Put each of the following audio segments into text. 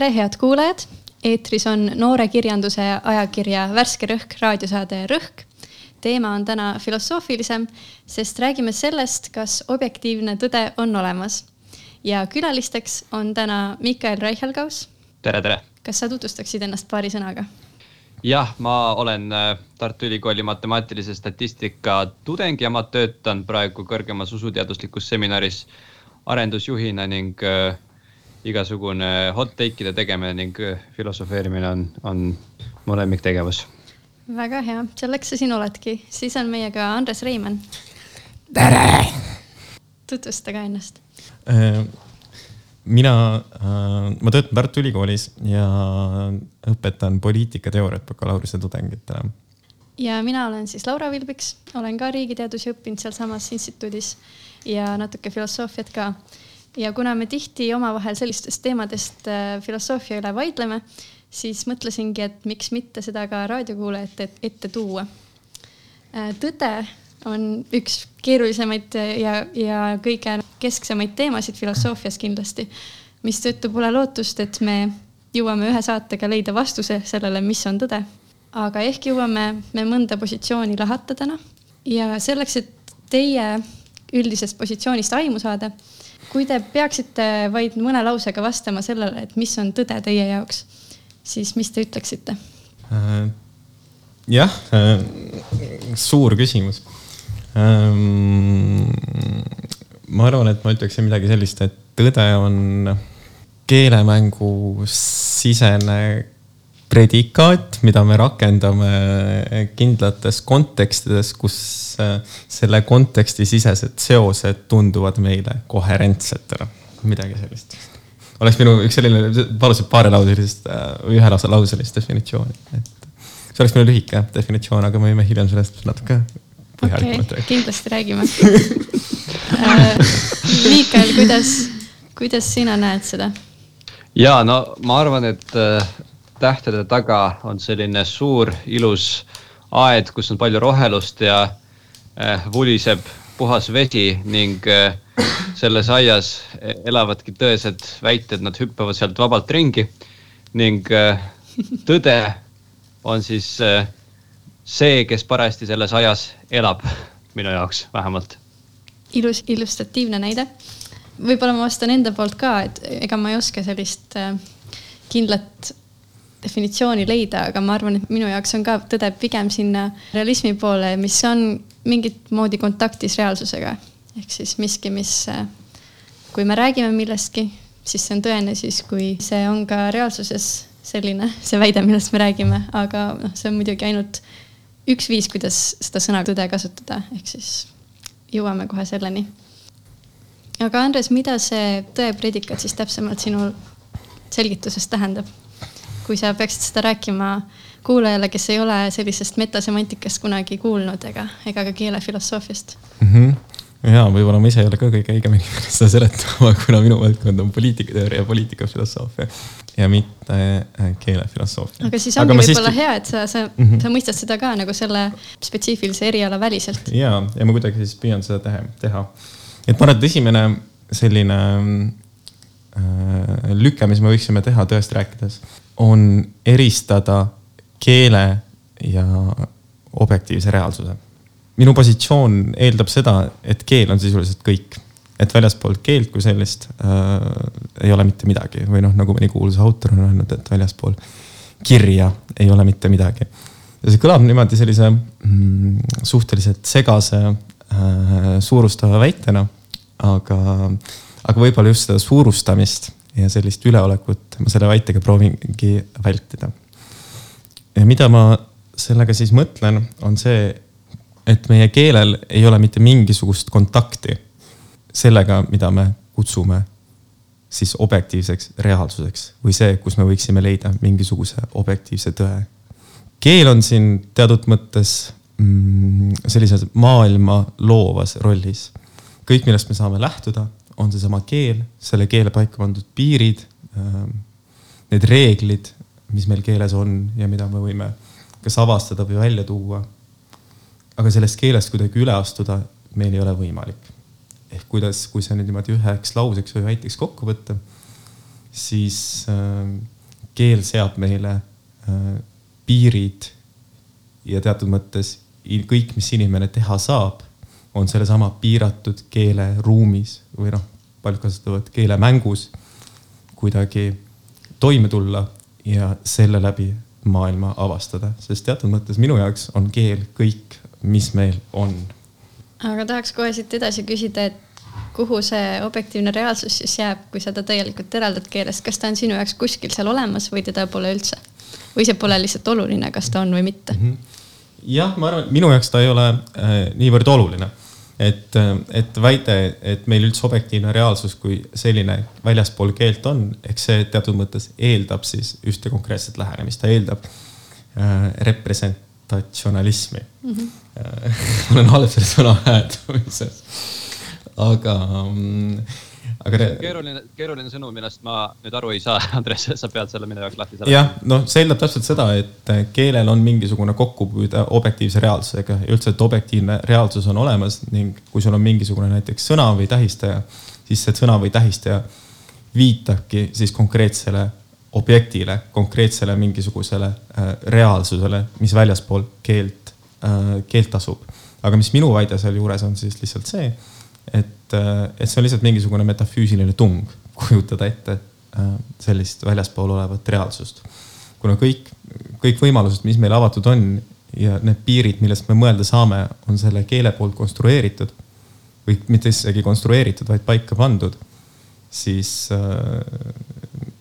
tere, head kuulajad. eetris on noorekirjanduse ajakirja Värske Rõhk raadiosaade Rõhk. teema on täna filosoofilisem, sest räägime sellest, kas objektiivne tõde on olemas. ja külalisteks on täna Mikael Reichelgaus. tere, tere. kas sa tutvustaksid ennast paari sõnaga? jah, ma olen äh, Tartu Ülikooli matemaatilise statistika tudeng ja ma töötan praegu kõrgemas usuteaduslikus seminaris arendusjuhina ning äh, igasugune hot take'ide tegemine ning äh, filosofeerimine on, on mu lemmiktegevus. väga hea, selleks sa siin oledki, siis on meiega Andres Reimann. tere. tutvusta ka ennast äh, mina äh,, ma töötan Tartu Ülikoolis ja õpetan poliitikateooriat bakalaureuse tudengitele. ja mina olen siis Laura Vilbiks, olen ka riigiteadusi õppinud sealsamas instituudis ja natuke filosoofiat ka ja kuna me tihti omavahel sellistest teemadest äh, filosoofia üle vaidleme, siis mõtlesingi, et miks mitte seda ka raadiokuulajate ette tuua. Äh, tõde on üks keerulisemaid ja, ja kõige kesksemaid teemasid filosoofias kindlasti, mistõttu pole lootust, et me jõuame ühe saatega leida vastuse sellele, mis on tõde. aga ehk jõuame me mõnda positsiooni lahata täna ja selleks, et teie üldisest positsioonist aimu saada kui te peaksite vaid mõne lausega vastama sellele, et mis on tõde teie jaoks, siis mis te ütleksite? Äh, jah, äh, suur küsimus. Ähm, ma arvan, et ma ütleksin midagi sellist, et tõde on keelemängu sisene predikaat, mida me rakendame kindlates kontekstides, kus äh, selle konteksti sisesed seosed tunduvad meile koherentsetena, midagi sellist. oleks minu üks selline, palusid paarelauselisest või äh, ühelauselist definitsiooni, et see oleks minu lühike definitsioon, aga me võime hiljem sellest natuke põhjalikumalt okay, rääkida. kindlasti räägime äh, Miikael, kuidas, kuidas sina näed seda? ja no ma arvan, et tähtede taga on selline suur ilus aed, kus on palju rohelust ja äh, vuliseb puhas vesi ning äh, selles aias elavadki tõesed väited, nad hüppavad sealt vabalt ringi. ning tõde on siis see, kes parajasti selles aias elab, minu jaoks vähemalt. ilus, illustratiivne näide. võib-olla ma vastan enda poolt ka, et ega ma ei oska sellist kindlat definitsiooni leida, aga ma arvan, et minu jaoks on ka tõde pigem sinna realismi poole, mis on mingit moodi kontaktis reaalsusega. ehk siis miski, mis, kui me räägime millestki, siis see on tõene siis, kui see on ka reaalsuses selline, see väide, millest me räägime, aga noh, see on muidugi ainult üks viis, kuidas seda sõna tõde kasutada, ehk siis jõuame kohe selleni. aga Andres, mida see tõe predikat siis täpsemalt sinu selgituses tähendab? Kui sa peaksid seda rääkima kuulajale, kes ei ole sellisest metasemantikast kunagi kuulnud ega, ega ka keelefilosoofiast mm? -hmm ja võib-olla ma ise ei ole ka kõige õigem inimene seda seletama, kuna minu valdkond on poliitikateooria ja poliitikafilosoofia ja mitte äh, keelefilosoofia. aga siis ongi võib-olla siiski... hea, et sa, sa mm, -hmm. sa mõistad seda ka nagu selle spetsiifilise eriala väliselt. ja, ja ma kuidagi siis püüan seda teha, teha. et ma arvan, et esimene selline äh, lüke, mis me võiksime teha tõest rääkides, on eristada keele ja objektiivse reaalsuse. minu positsioon eeldab seda, et keel on sisuliselt kõik, et väljaspool keelt kui sellist äh, ei ole mitte midagi või noh, nagu mõni kuulus autor on öelnud, et väljaspool kirja ei ole mitte midagi. ja see kõlab niimoodi sellise mm, suhteliselt segase äh, suurustava väitena, aga, aga võib-olla just seda suurustamist ja sellist üleolekut ma selle väitega proovingi vältida. ja mida ma sellega siis mõtlen, on see, et meie keelel ei ole mitte mingisugust kontakti sellega, mida me kutsume siis objektiivseks reaalsuseks või see, kus me võiksime leida mingisuguse objektiivse tõe. keel on siin teatud mõttes mm, sellises maailma loovas rollis. kõik, millest me saame lähtuda on seesama keel, selle keele paika pandud piirid, ähm, need reeglid, mis meil keeles on ja mida me võime kas avastada või välja tuua. aga sellest keelest kuidagi üle astuda meil ei ole võimalik. ehk kuidas, kui see nüüd niimoodi üheks lauseks või väiteks kokku võtta, siis keel seab meile piirid ja teatud mõttes kõik, mis inimene teha saab, on sellesama piiratud keeleruumis või noh, paljud kasutavad keelemängus kuidagi toime tulla ja selle läbi maailma avastada, sest teatud mõttes minu jaoks on keel kõik, mis meil on. aga tahaks kohe siit edasi küsida, et kuhu see objektiivne reaalsus siis jääb, kui sa ta täielikult eraldad keelest, kas ta on sinu jaoks kuskil seal olemas või teda pole üldse? või see pole lihtsalt oluline, kas ta on või mitte mm? -hmm. Jah, ma arvan, et minu jaoks ta ei ole äh, niivõrd oluline et, et väide, et meil üldse objektiivne reaalsus kui selline väljaspool keelt on, eks see teatud mõttes eeldab siis ühte konkreetset lähenemist, ta eeldab äh, representatsionalismi mm. -hmm. Äh, olen halb selle sõna hääldamises, aga aga. keeruline, keeruline sõnum, millest ma nüüd aru ei saa, Andres, sa pead selle minu jaoks lahti saama. jah, noh, see eeldab täpselt seda, et keelel on mingisugune kokkupuude objektiivse reaalsusega ja üldse, et objektiivne reaalsus on olemas ning kui sul on mingisugune näiteks sõna või tähistaja, siis see sõna või tähistaja viitabki siis konkreetsele objektile, konkreetsele mingisugusele äh, reaalsusele, mis väljaspool keelt äh,, keelt asub. aga mis minu väide sealjuures on siis lihtsalt see et, äh, et see on lihtsalt mingisugune metafüüsiline tung kujutada ette äh, sellist väljaspool olevat reaalsust. kuna kõik, kõik võimalused, mis meil avatud on ja need piirid, millest me mõelda saame, on selle keele poolt konstrueeritud või mitte isegi konstrueeritud, vaid paika pandud, siis äh,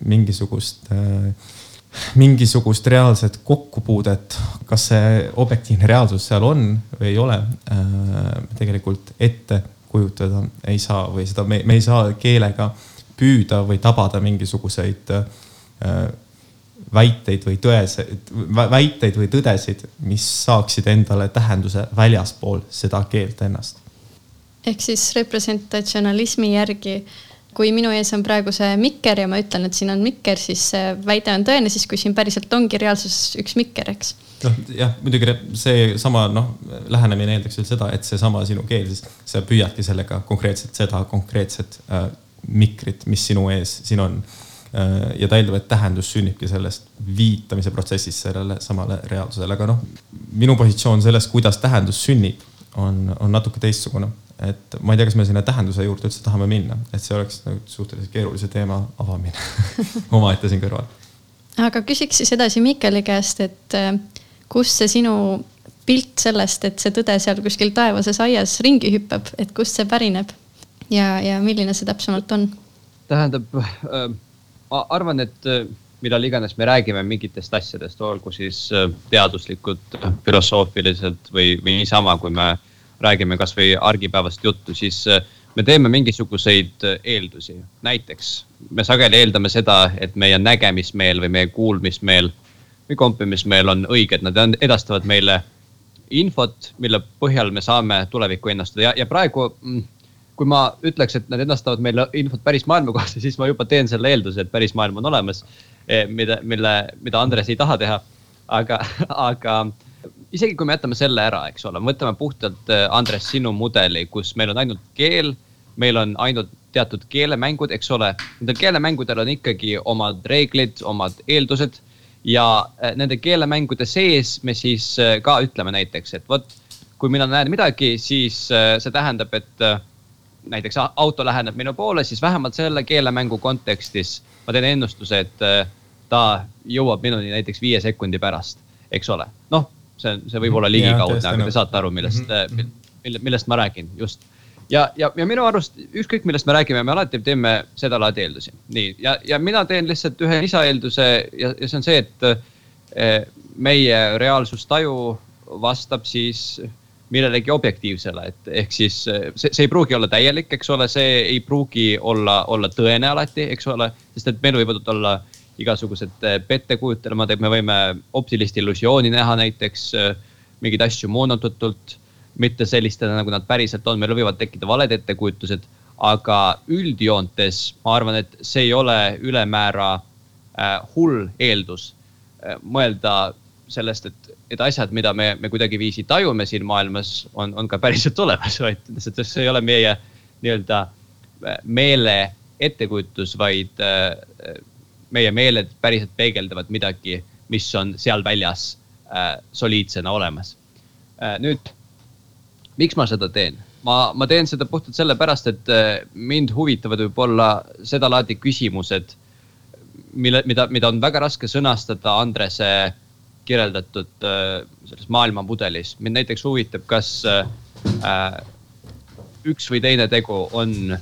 mingisugust äh, mingisugust reaalset kokkupuudet, kas see objektiivne reaalsus seal on või ei ole, äh, tegelikult ette kujutada ei saa või seda me, me ei saa keelega püüda või tabada mingisuguseid äh, väiteid või tõeseid, väiteid või tõdesid, mis saaksid endale tähenduse väljaspool seda keelt ennast. ehk siis representatsionalismi järgi, kui minu ees on praegu see mikker ja ma ütlen, et siin on mikker, siis see väide on tõene, siis kui siin päriselt ongi reaalsuses üks mikker, eks noh, jah, muidugi seesama noh, lähenemine eeldaks veel seda, et seesama sinu keel, siis sa püüadki sellega konkreetselt seda konkreetset äh, mikrit, mis sinu ees siin on äh,. ja ta eeldab, et tähendus sünnibki sellest viitamise protsessist sellele samale reaalsusele, aga noh, minu positsioon selles, kuidas tähendus sünnib, on, on natuke teistsugune. et ma ei tea, kas me sinna tähenduse juurde üldse tahame minna, et see oleks nagu suhteliselt keerulise teema avamine omaette siin kõrval aga küsiks siis edasi Mikkeli käest, et äh, kust see sinu pilt sellest, et see tõde seal kuskil taevases aias ringi hüppab, et kust see pärineb ja, ja milline see täpsemalt on? tähendab äh,, ma arvan, et äh, millal iganes me räägime mingitest asjadest, olgu siis äh, teaduslikult, filosoofiliselt või, või niisama, kui me räägime kasvõi argipäevast juttu, siis äh, me teeme mingisuguseid äh, eeldusi. näiteks me sageli eeldame seda, et meie nägemismeel või meie kuulmismeel või kompimismeel on õiged, nad edastavad meile infot, mille põhjal me saame tulevikku ennustada ja, ja praegu mm, kui ma ütleks, et nad edastavad meile infot päris maailma kohta, siis ma juba teen selle eelduse, et päris maailm on olemas. Eh, mida, mille, mida Andres ei taha teha. aga, aga isegi kui me jätame selle ära, eks ole, võtame puhtalt eh, Andres sinu mudeli, kus meil on ainult keel, meil on ainult teatud keelemängud, eks ole. Nendel keelemängudel on ikkagi omad reeglid, omad eeldused ja äh, nende keelemängude sees me siis ka ütleme näiteks, et vot kui mina näen midagi, siis see tähendab, et näiteks auto läheneb minu poole, siis vähemalt selle keelemängu kontekstis ma teen ennustuse, et ta jõuab minuni näiteks viie sekundi pärast, eks ole. noh, see, see võib olla ligikaudne, aga te saate aru, millest mm, -hmm. millest ma räägin, just ja, ja, ja minu arust ükskõik, millest me räägime, me alati teeme sedalaadi eeldusi. nii, ja, ja mina teen lihtsalt ühe lisaeelduse ja, ja see on see, et eh, meie reaalsustaju vastab siis millelegi objektiivsele, et ehk siis eh, see, see ei pruugi olla täielik, eks ole, see ei pruugi olla, olla tõene alati, eks ole, sest et meil võivad olla igasugused eh, pettekujutelmad, et me võime optilist illusiooni näha näiteks, mingeid asju moonutatult mitte sellistena, nagu nad päriselt on, meil võivad tekkida valed ettekujutused, aga üldjoontes ma arvan, et see ei ole ülemäära äh, hull eeldus mõelda sellest, et, et asjad, mida me, me kuidagiviisi tajume siin maailmas, on, on ka päriselt olemas, vaid see ei ole meie nii-öelda meele ettekujutus, vaid meie meeled päriselt peegeldavad midagi, mis on seal väljas soliidsena olemas. nüüd, miks ma seda teen? ma, ma teen seda puhtalt sellepärast, et mind huvitavad võib-olla sedalaadi küsimused, mille, mida, mida on väga raske sõnastada Andrese kirjeldatud selles maailmamudelis. mind näiteks huvitab, kas äh, üks või teine tegu on äh,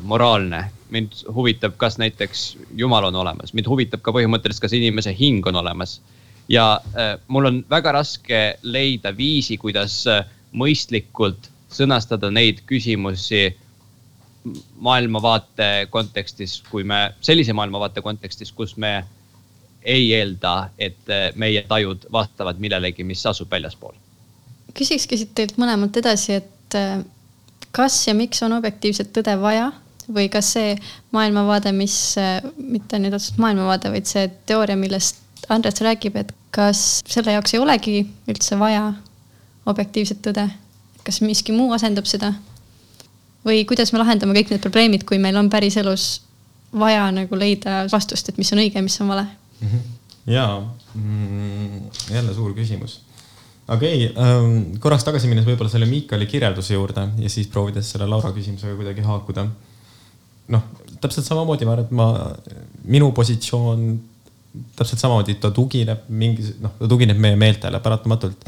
moraalne. Mind huvitab, kas näiteks Jumal on olemas, mind huvitab ka põhimõtteliselt, kas inimese hing on olemas. ja äh, mul on väga raske leida viisi, kuidas äh, mõistlikult sõnastada neid küsimusi maailmavaate kontekstis, kui me, sellise maailmavaate kontekstis, kus me ei eelda, et meie tajud vastavad millelegi, mis asub väljaspool. küsikski siit teilt mõlemalt edasi, et kas ja miks on objektiivset tõde vaja või kas see maailmavaade, mis, mitte nüüd otseselt maailmavaade, vaid see teooria, millest Andres räägib, et kas selle jaoks ei olegi üldse vaja objektiivset tõde? kas miski muu asendab seda? või kuidas me lahendame kõik need probleemid, kui meil on päriselus vaja nagu leida vastust, et mis on õige, mis on vale? Mhm. ja mm, jälle suur küsimus okei okay, ähm,, korraks tagasi minnes võib-olla selle Miikali kirjelduse juurde ja siis proovides selle Laura küsimusega kuidagi haakuda. Noh, täpselt samamoodi ma arvan, et ma, minu positsioon täpselt samamoodi, ta tugineb mingi, noh, ta tugineb meie meeltele paratamatult.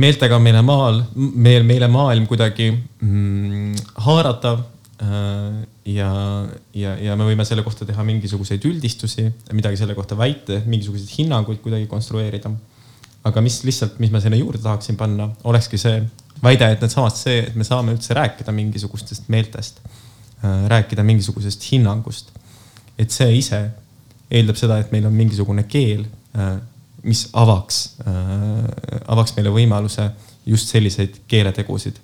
Meeltega on meile maal, meil, meile maailm kuidagi mm, haaratav äh, ja, ja, ja me võime selle kohta teha mingisuguseid üldistusi, midagi selle kohta väita, mingisuguseid hinnanguid kuidagi konstrueerida aga mis lihtsalt, mis ma sinna juurde tahaksin panna, olekski see väide, et needsamad see, et me saame üldse rääkida mingisugustest meeltest, rääkida mingisugusest hinnangust. et see ise eeldab seda, et meil on mingisugune keel, äh, mis avaks, äh, avaks meile võimaluse just selliseid keeletegusid,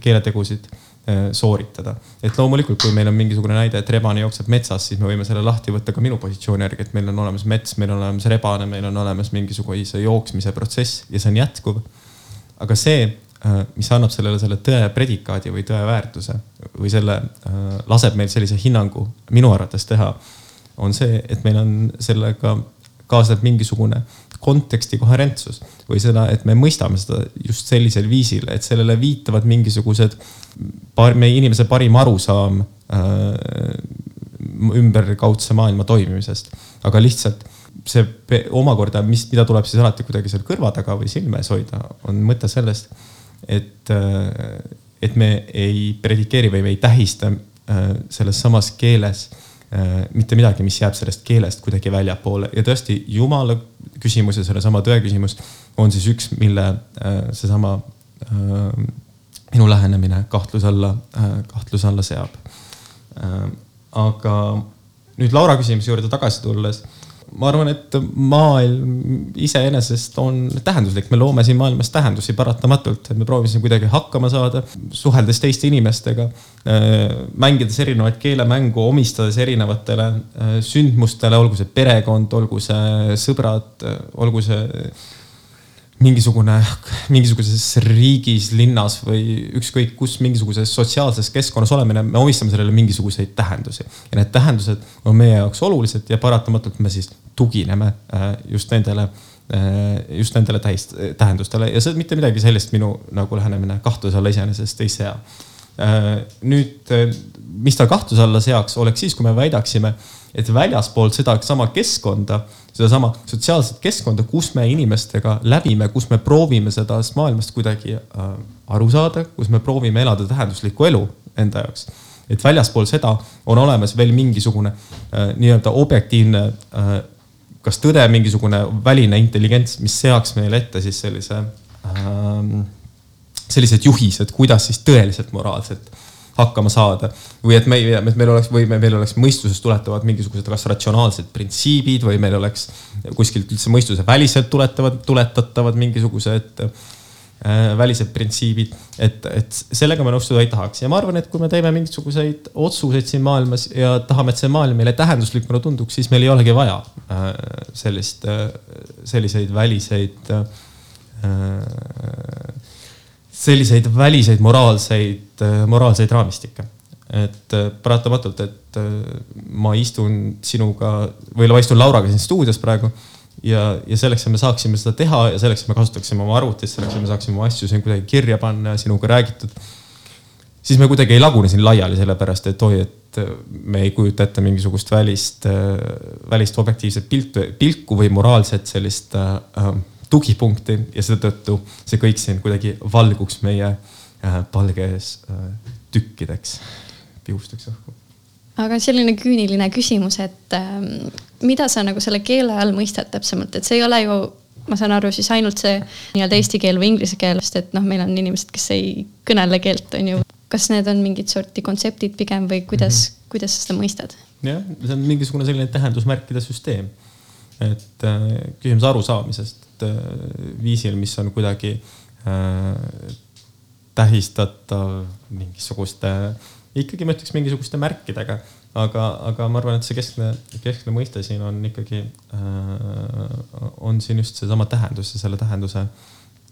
keeletegusid Äh, sooritada. et loomulikult, kui meil on mingisugune näide, et rebane jookseb metsas, siis me võime selle lahti võtta ka minu positsiooni järgi, et meil on olemas mets, meil on olemas rebane, meil on olemas mingisuguse jooksmise protsess ja see on jätkuv. aga see, äh, mis annab sellele selle tõe predikaadi või tõe väärtuse või selle, äh, laseb meil sellise hinnangu minu arvates teha, on see, et meil on sellega kaasneb mingisugune konteksti koherentsus või seda, et me mõistame seda just sellisel viisil, et sellele viitavad mingisugused par, meie inimese parim arusaam äh, ümberkaudse maailma toimimisest. aga lihtsalt see omakorda, mis, mida tuleb siis alati kuidagi seal kõrva taga või silme ees hoida, on mõte sellest, et, äh, et me ei predikeeri või me ei tähista äh, selles samas keeles Äh, mitte midagi, mis jääb sellest keelest kuidagi väljapoole ja tõesti jumala küsimus ja sellesama tõe küsimus on siis üks, mille seesama minu lähenemine kahtluse alla, kahtluse alla seab. aga nüüd Laura küsimuse juurde tagasi tulles ma arvan, et maailm iseenesest on tähenduslik, me loome siin maailmas tähendusi paratamatult, et me proovisime kuidagi hakkama saada, suheldes teiste inimestega, äh, mängides erinevaid keelemängu, omistades erinevatele äh, sündmustele, olgu see perekond, olgu see sõbrad, olgu see mingisugune, mingisuguses riigis, linnas või ükskõik kus mingisuguses sotsiaalses keskkonnas olemine, me omistame sellele mingisuguseid tähendusi. ja need tähendused on meie jaoks olulised ja paratamatult me siis tugineme äh, just nendele, äh, just nendele tähist, tähendustele ja see mitte midagi sellist minu nagu lähenemine kahtluse alla iseenesest ei sea. Äh, nüüd, mis ta kahtluse alla seaks, oleks siis, kui me väidaksime, et väljaspoolt sedasama keskkonda sedasama sotsiaalset keskkonda, kus me inimestega läbime, kus me proovime sellest maailmast kuidagi äh, aru saada, kus me proovime elada tähenduslikku elu enda jaoks. et väljaspool seda on olemas veel mingisugune äh, nii-öelda objektiivne äh, kas tõde, mingisugune väline intelligents, mis seaks meile ette siis sellise äh,, sellised juhised, kuidas siis tõeliselt moraalselt hakkama saada. või et meie, et meil oleks või meil oleks mõistusest tuletavad mingisugused kas ratsionaalsed printsiibid või meil oleks kuskilt üldse mõistuse väliselt tuletavad, tuletatavad mingisugused äh, välised printsiibid. et, et sellega ma nõustuda ei tahaks ja ma arvan, et kui me teeme mingisuguseid otsuseid siin maailmas ja tahame, et see maailm meile tähenduslikuna tunduks, siis meil ei olegi vaja äh, sellist äh,, selliseid väliseid äh, selliseid väliseid moraalseid, moraalseid raamistikke. et äh, paratamatult, et äh, ma istun sinuga või ma istun Lauraga siin stuudios praegu ja, ja selleks, et me saaksime seda teha ja selleks, et me kasutaksime oma arvutit, selleks, et me saaksime oma asju siin kuidagi kirja panna ja sinuga räägitud. siis me kuidagi ei lagune siin laiali, sellepärast et oi, et me ei kujuta ette mingisugust välist, välist objektiivset piltu, pilku või moraalset sellist äh, tugipunkti ja seetõttu see kõik siin kuidagi valguks meie äh, palge ees äh, tükkideks, pihustaks õhku. aga selline küüniline küsimus, et äh, mida sa nagu selle keele all mõistad täpsemalt, et see ei ole ju ma saan aru siis ainult see nii-öelda eesti keel või inglise keel, sest et noh, meil on inimesed, kes ei kõnele keelt, on ju. kas need on mingit sorti kontseptid pigem või kuidas mm, -hmm. kuidas sa seda mõistad? jah, see on mingisugune selline tähendusmärkide süsteem. et äh, küsimus arusaamisest äh, viisil, mis on kuidagi äh, tähistatav mingisuguste, ikkagi ma ütleks mingisuguste märkidega aga, aga ma arvan, et see keskne, keskne mõiste siin on ikkagi äh,, on siin just seesama tähendus ja selle tähenduse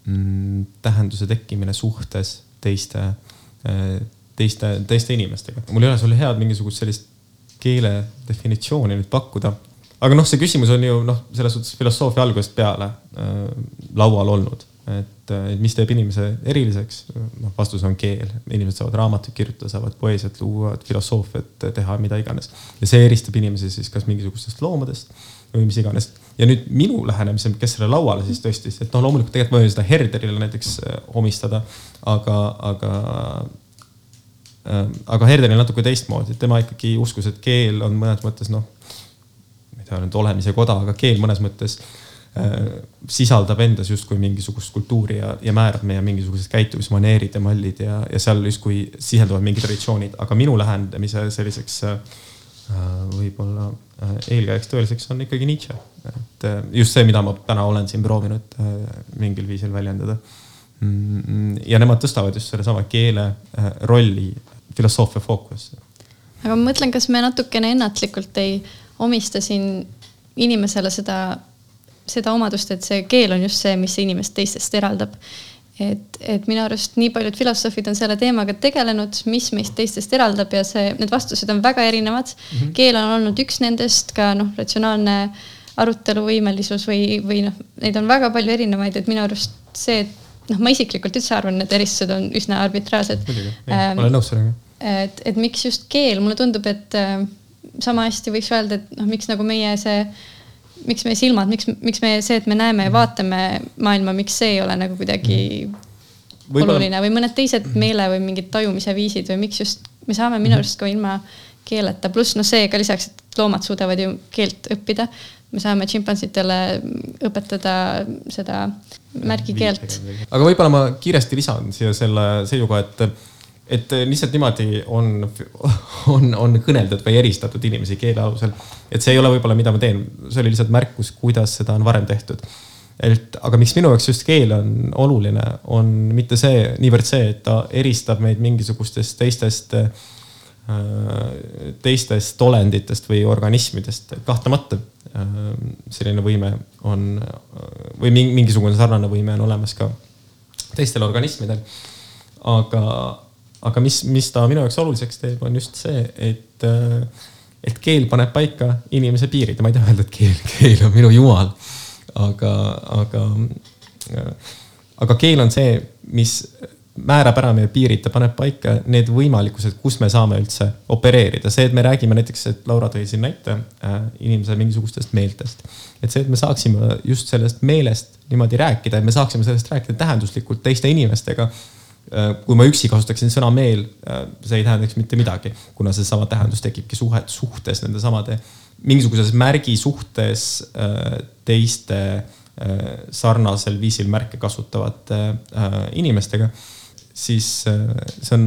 mm,, tähenduse tekkimine suhtes teiste teiste, teiste inimestega. mul ei ole sulle head mingisugust sellist keele definitsiooni nüüd pakkuda. Aga noh, see küsimus on ju noh, selles suhtes filosoofia algusest peale äh, laual olnud et, et mis teeb inimese eriliseks, noh, vastus on keel. inimesed saavad raamatuid kirjutada, saavad poeesiat luua, filosoofiat teha, mida iganes. ja see eristab inimesi siis kas mingisugustest loomadest või mis iganes. ja nüüd minu lähenemise, kes selle lauale siis tõstis, et noh, loomulikult tegelikult ma võin seda Herderile näiteks äh, omistada, aga, aga äh, aga Herderil natuke teistmoodi, tema ikkagi uskus, et keel on mõnes mõttes noh, ei tea nüüd olemise koda, aga keel mõnes mõttes äh, sisaldab endas justkui mingisugust kultuuri ja, ja määrab meie mingisugused käitumismaneerid ja mallid ja, ja seal justkui sisenduvad mingid traditsioonid, aga minu lähenemise selliseks äh, võib-olla äh, eelkäijaks tõeliseks on ikkagi Nietzsche. et just see, mida ma täna olen siin proovinud mingil viisil väljendada. Mm, ja nemad tõstavad just sellesama keele rolli filosoofia fookusse. aga ma mõtlen, kas me natukene ennatlikult ei omista siin inimesele seda seda omadust, et see keel on just see, mis inimest teistest eraldab. et, et minu arust nii paljud filosoofid on selle teemaga tegelenud, mis meist teistest eraldab ja see, need vastused on väga erinevad mm. -hmm. keel on olnud üks nendest, ka noh, ratsionaalne aruteluvõimelisus või, või noh, neid on väga palju erinevaid, et minu arust see, et noh, ma isiklikult üldse arvan, et eristused on üsna arbitraarsed. muidugi, ma olen nõus sellega. et, et miks just keel, mulle tundub, et äh, sama hästi võiks öelda, et noh, miks nagu meie see miks meie silmad, miks, miks me see, et me näeme ja vaatame maailma, miks see ei ole nagu kuidagi Võibolla... oluline või mõned teised meele või mingid tajumise viisid või miks just me saame minu arust ka ilma keeleta, pluss noh, see ka lisaks, et loomad suudavad ju keelt õppida. me saame šimpansitele õpetada seda märgikeelt. aga võib-olla ma kiiresti lisan siia selle seisukoha, et et lihtsalt niimoodi on, on, on kõneldud või eristatud inimesi keele alusel. et see ei ole võib-olla, mida ma teen, see oli lihtsalt märkus, kuidas seda on varem tehtud. et aga miks minu jaoks just keel on oluline, on mitte see, niivõrd see, et ta eristab meid mingisugustest teistest äh, teistest olenditest või organismidest, kahtlemata äh, selline võime on või mingisugune sarnane võime on olemas ka teistel organismidel. aga, aga mis, mis ta minu jaoks oluliseks teeb, on just see, et, äh, et keel paneb paika inimese piirid ja ma ei taha öelda, et keel, keel on minu jumal. aga, aga, äh, aga keel on see, mis määrab ära meie piirid, ta paneb paika need võimalikkused, kus me saame üldse opereerida. see, et me räägime näiteks, et Laura tõi siin näite äh, inimese mingisugustest meeltest. et see, et me saaksime just sellest meelest niimoodi rääkida, et me saaksime sellest rääkida tähenduslikult teiste inimestega kui ma üksi kasutaksin sõna meel, äh, see ei tähendaks mitte midagi, kuna seesama tähendus tekibki suhet, suhtes nende samade, mingisuguses märgi suhtes äh, teiste sarnasel viisil märke kasutavate inimestega. siis see on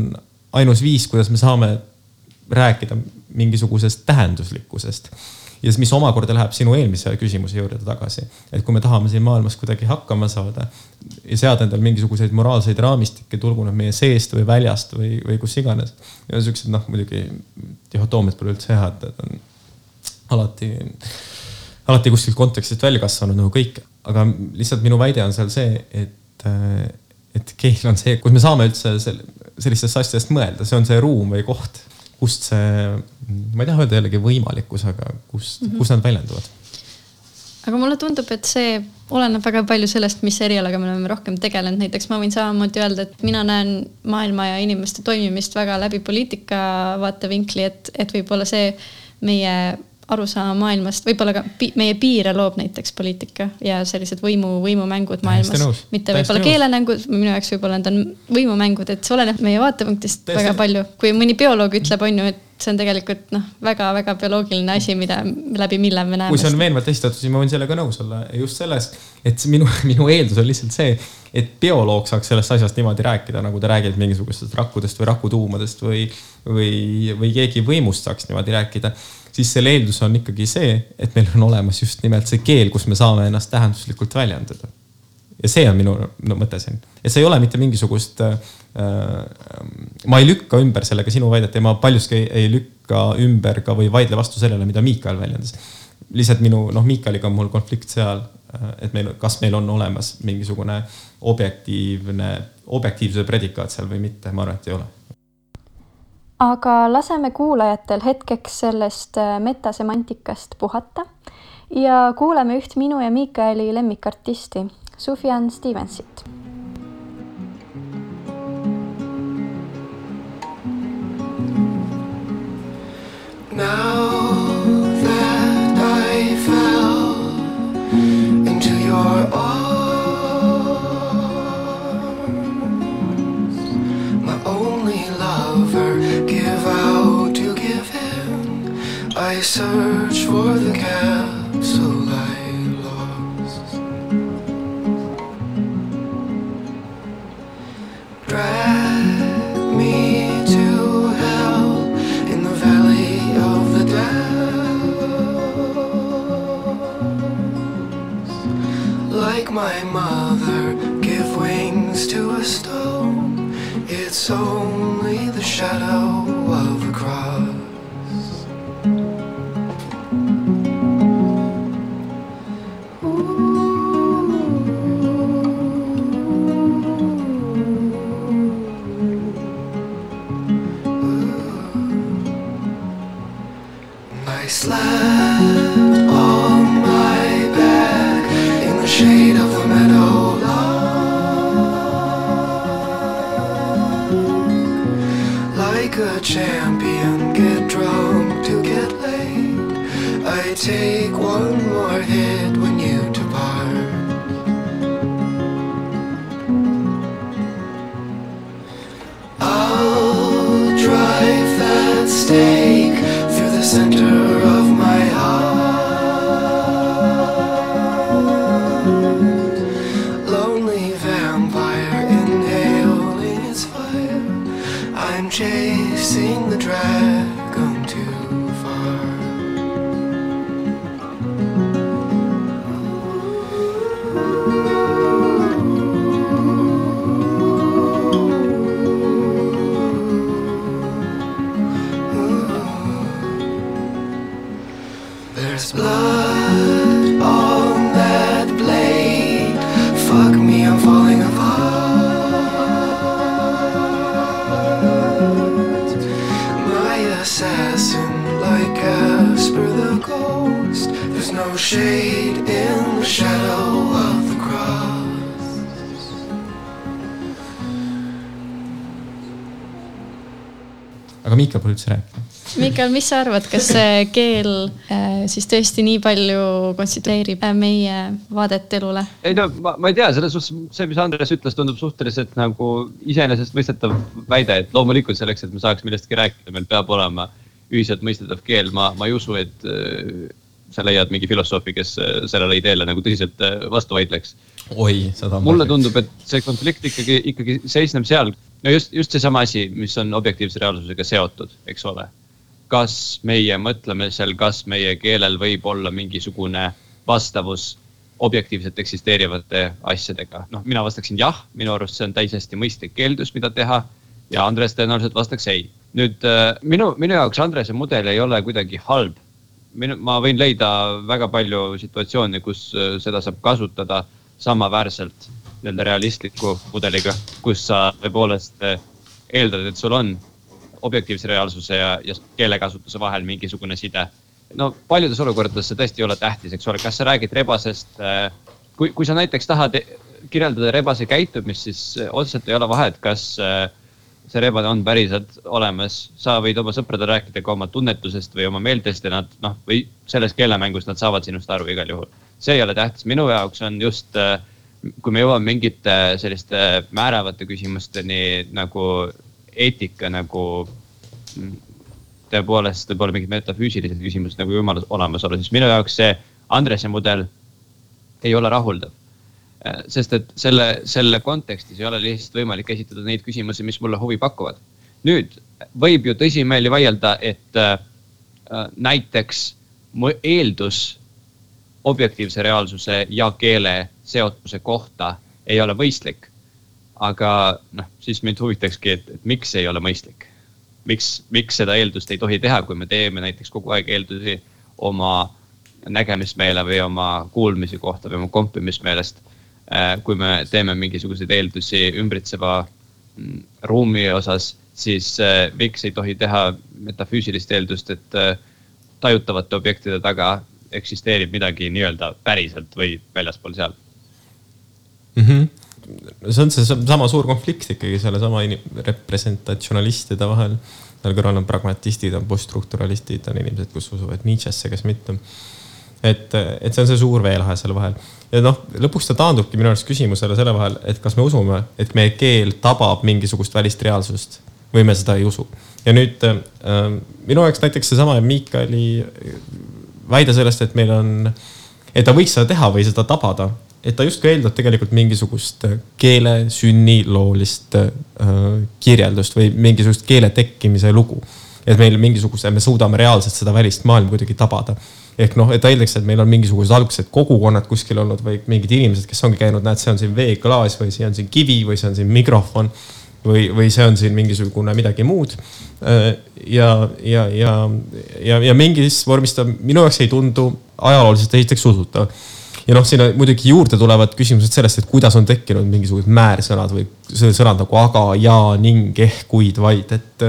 ainus viis, kuidas me saame rääkida mingisugusest tähenduslikkusest ja mis omakorda läheb sinu eelmise küsimuse juurde tagasi. et kui me tahame siin maailmas kuidagi hakkama saada ja seada endale mingisuguseid moraalseid raamistikke, tulgu nad meie seest või väljast või, või kus iganes. ja siuksed noh, muidugi dihhotoomiad pole üldse head, et on alati, alati kuskilt kontekstist välja kasvanud nagu kõik. aga lihtsalt minu väide on seal see, et, et keel on see, kus me saame üldse sellistest asjadest mõelda, see on see ruum või koht kust see, ma ei taha öelda jällegi võimalikkus, aga kust mm, -hmm. kus nad väljenduvad? aga mulle tundub, et see oleneb väga palju sellest, mis erialaga me oleme rohkem tegelenud, näiteks ma võin samamoodi öelda, et mina näen maailma ja inimeste toimimist väga läbi poliitika vaatevinkli, et, et võib-olla see meie arusaama maailmast, võib-olla ka pi meie piire loob näiteks poliitika ja sellised võimu, võimumängud maailmas. mitte võib-olla keelemängud, minu jaoks võib-olla need on võimumängud, et see oleneb meie vaatepunktist Täiesti. väga palju. kui mõni bioloog ütleb, on ju, et see on tegelikult noh, väga-väga bioloogiline asi, mida, läbi mille me näeme. kui see on veenvalt esitatud, siis ma võin sellega nõus olla just selles, et minu, minu eeldus on lihtsalt see, et bioloog saaks sellest asjast niimoodi rääkida, nagu ta räägib mingisugustest rakkudest või rakutuumadest või, või, või keegi võimust saaks niimoodi rääkida siis selle eeldus on ikkagi see, et meil on olemas just nimelt see keel, kus me saame ennast tähenduslikult väljendada. ja see on minu no, mõte siin, et see ei ole mitte mingisugust äh,. ma ei lükka ümber sellega sinu väidet ja ma paljuski ei, ei lükka ümber ka või vaidle vastu sellele, mida Miikal väljendas. lihtsalt minu, noh, Miikaliga on mul konflikt seal, äh, et meil, kas meil on olemas mingisugune objektiivne, objektiivsuse predikaat seal või mitte, ma arvan, et ei ole aga laseme kuulajatel hetkeks sellest äh, metasemantikast puhata ja kuulame üht minu ja Miikaeli lemmikartisti, Sufjan Stevensit. Now I search for the capsule I lost. Drag me to hell in the valley of the dead. Like my mother, give wings to a stone. It's only the shadow Mihkel, mis sa arvad, kas see keel äh, siis tõesti nii palju konstitueerib äh, meie vaadet elule? ei no ma, ma ei tea, selles suhtes see, mis Andres ütles, tundub suhteliselt nagu iseenesestmõistetav väide, et loomulikult selleks, et me saaks millestki rääkida, meil peab olema ühiselt mõistetav keel, ma, ma ei usu, et sa leiad mingi filosoofi, kes sellele ideele nagu tõsiselt vastu vaidleks. oi, seda. mulle tundub, et see konflikt ikkagi, ikkagi seisneb seal, no just, just seesama asi, mis on objektiivse reaalsusega seotud, eks ole kas meie mõtlemisel, kas meie keelel võib olla mingisugune vastavus objektiivselt eksisteerivate asjadega. noh, mina vastaksin jah, minu arust see on täiesti mõistlik eeldus, mida teha ja Andres tõenäoliselt vastaks ei. nüüd äh, minu, minu jaoks Andrese mudel ei ole kuidagi halb. Minu, ma võin leida väga palju situatsioone, kus äh, seda saab kasutada samaväärselt nii-öelda realistliku mudeliga, kus sa tõepoolest äh, eeldad, et sul on objektiivse reaalsuse ja, ja keelekasutuse vahel mingisugune side. no paljudes olukordades see tõesti ei ole tähtis, eks ole, kas sa räägid rebasest. kui, kui sa näiteks tahad kirjeldada rebase käitumist, siis otseselt ei ole vahet, kas see rebane on päriselt olemas. sa võid oma sõpradele rääkida ka oma tunnetusest või oma meeltest ja nad noh, või selles keelemängus nad saavad sinust aru igal juhul. see ei ole tähtis, minu jaoks on just äh, kui me jõuame mingite selliste määravate küsimusteni nagu eetika nagu mm, tõepoolest võib-olla mingid metafüüsilised küsimused nagu jumala olemasolu, siis minu jaoks see Andrese mudel ei ole rahuldav. Äh, sest et selle, selle kontekstis ei ole lihtsalt võimalik esitada neid küsimusi, mis mulle huvi pakuvad. nüüd võib ju tõsimeeli vaielda, et äh, äh näiteks mu eeldus objektiivse reaalsuse ja keele seotuse kohta ei ole mõistlik. aga noh, siis mind huvitakski, et, et miks ei ole mõistlik. miks, miks seda eeldust ei tohi teha, kui me teeme näiteks kogu aeg eeldusi oma nägemismeele või oma kuulmise kohta või oma kompimismeelest. Äh, kui me teeme mingisuguseid eeldusi ümbritseva mm, ruumi osas, siis äh, miks ei tohi teha metafüüsilist eeldust, et äh, tajutavate objektide taga eksisteerib midagi nii-öelda päriselt või väljaspool seal mm. -hmm see on seesama suur konflikt ikkagi sellesama representatsionalistide vahel. seal kõrval on pragmatistid, on poststrukturalistid, on inimesed, kes usuvad Nietzschesse, kes mitte. Et, et see on see suur veelahe seal vahel ja noh, lõpuks ta taandubki minu arust küsimusele selle vahel, et kas me usume, et meie keel tabab mingisugust välist reaalsust või me seda ei usu. ja nüüd äh, minu jaoks näiteks seesama Miikali väide sellest, et meil on, et ta võiks seda teha või seda tabada, et ta justkui eeldab tegelikult mingisugust keele sünniloolist äh, kirjeldust või mingisugust keele tekkimise lugu. Et meil mingisuguse, me suudame reaalselt seda välist maailma kuidagi tabada. ehk noh, et eeldaks, et meil on mingisugused algsed kogukonnad kuskil olnud või mingid inimesed, kes ongi käinud, näed, see on siin veeklaas või see on siin kivi või see on siin mikrofon või, või see on siin mingisugune midagi muud. Ja, ja, ja, ja, ja mingis vormis ta minu jaoks ei tundu ajalooliselt esiteks usutav. ja noh, sinna muidugi juurde tulevad küsimused sellest, et kuidas on tekkinud mingisugused määrsõnad või sõnad nagu aga, ja, ning, ehk, kuid, vaid, et.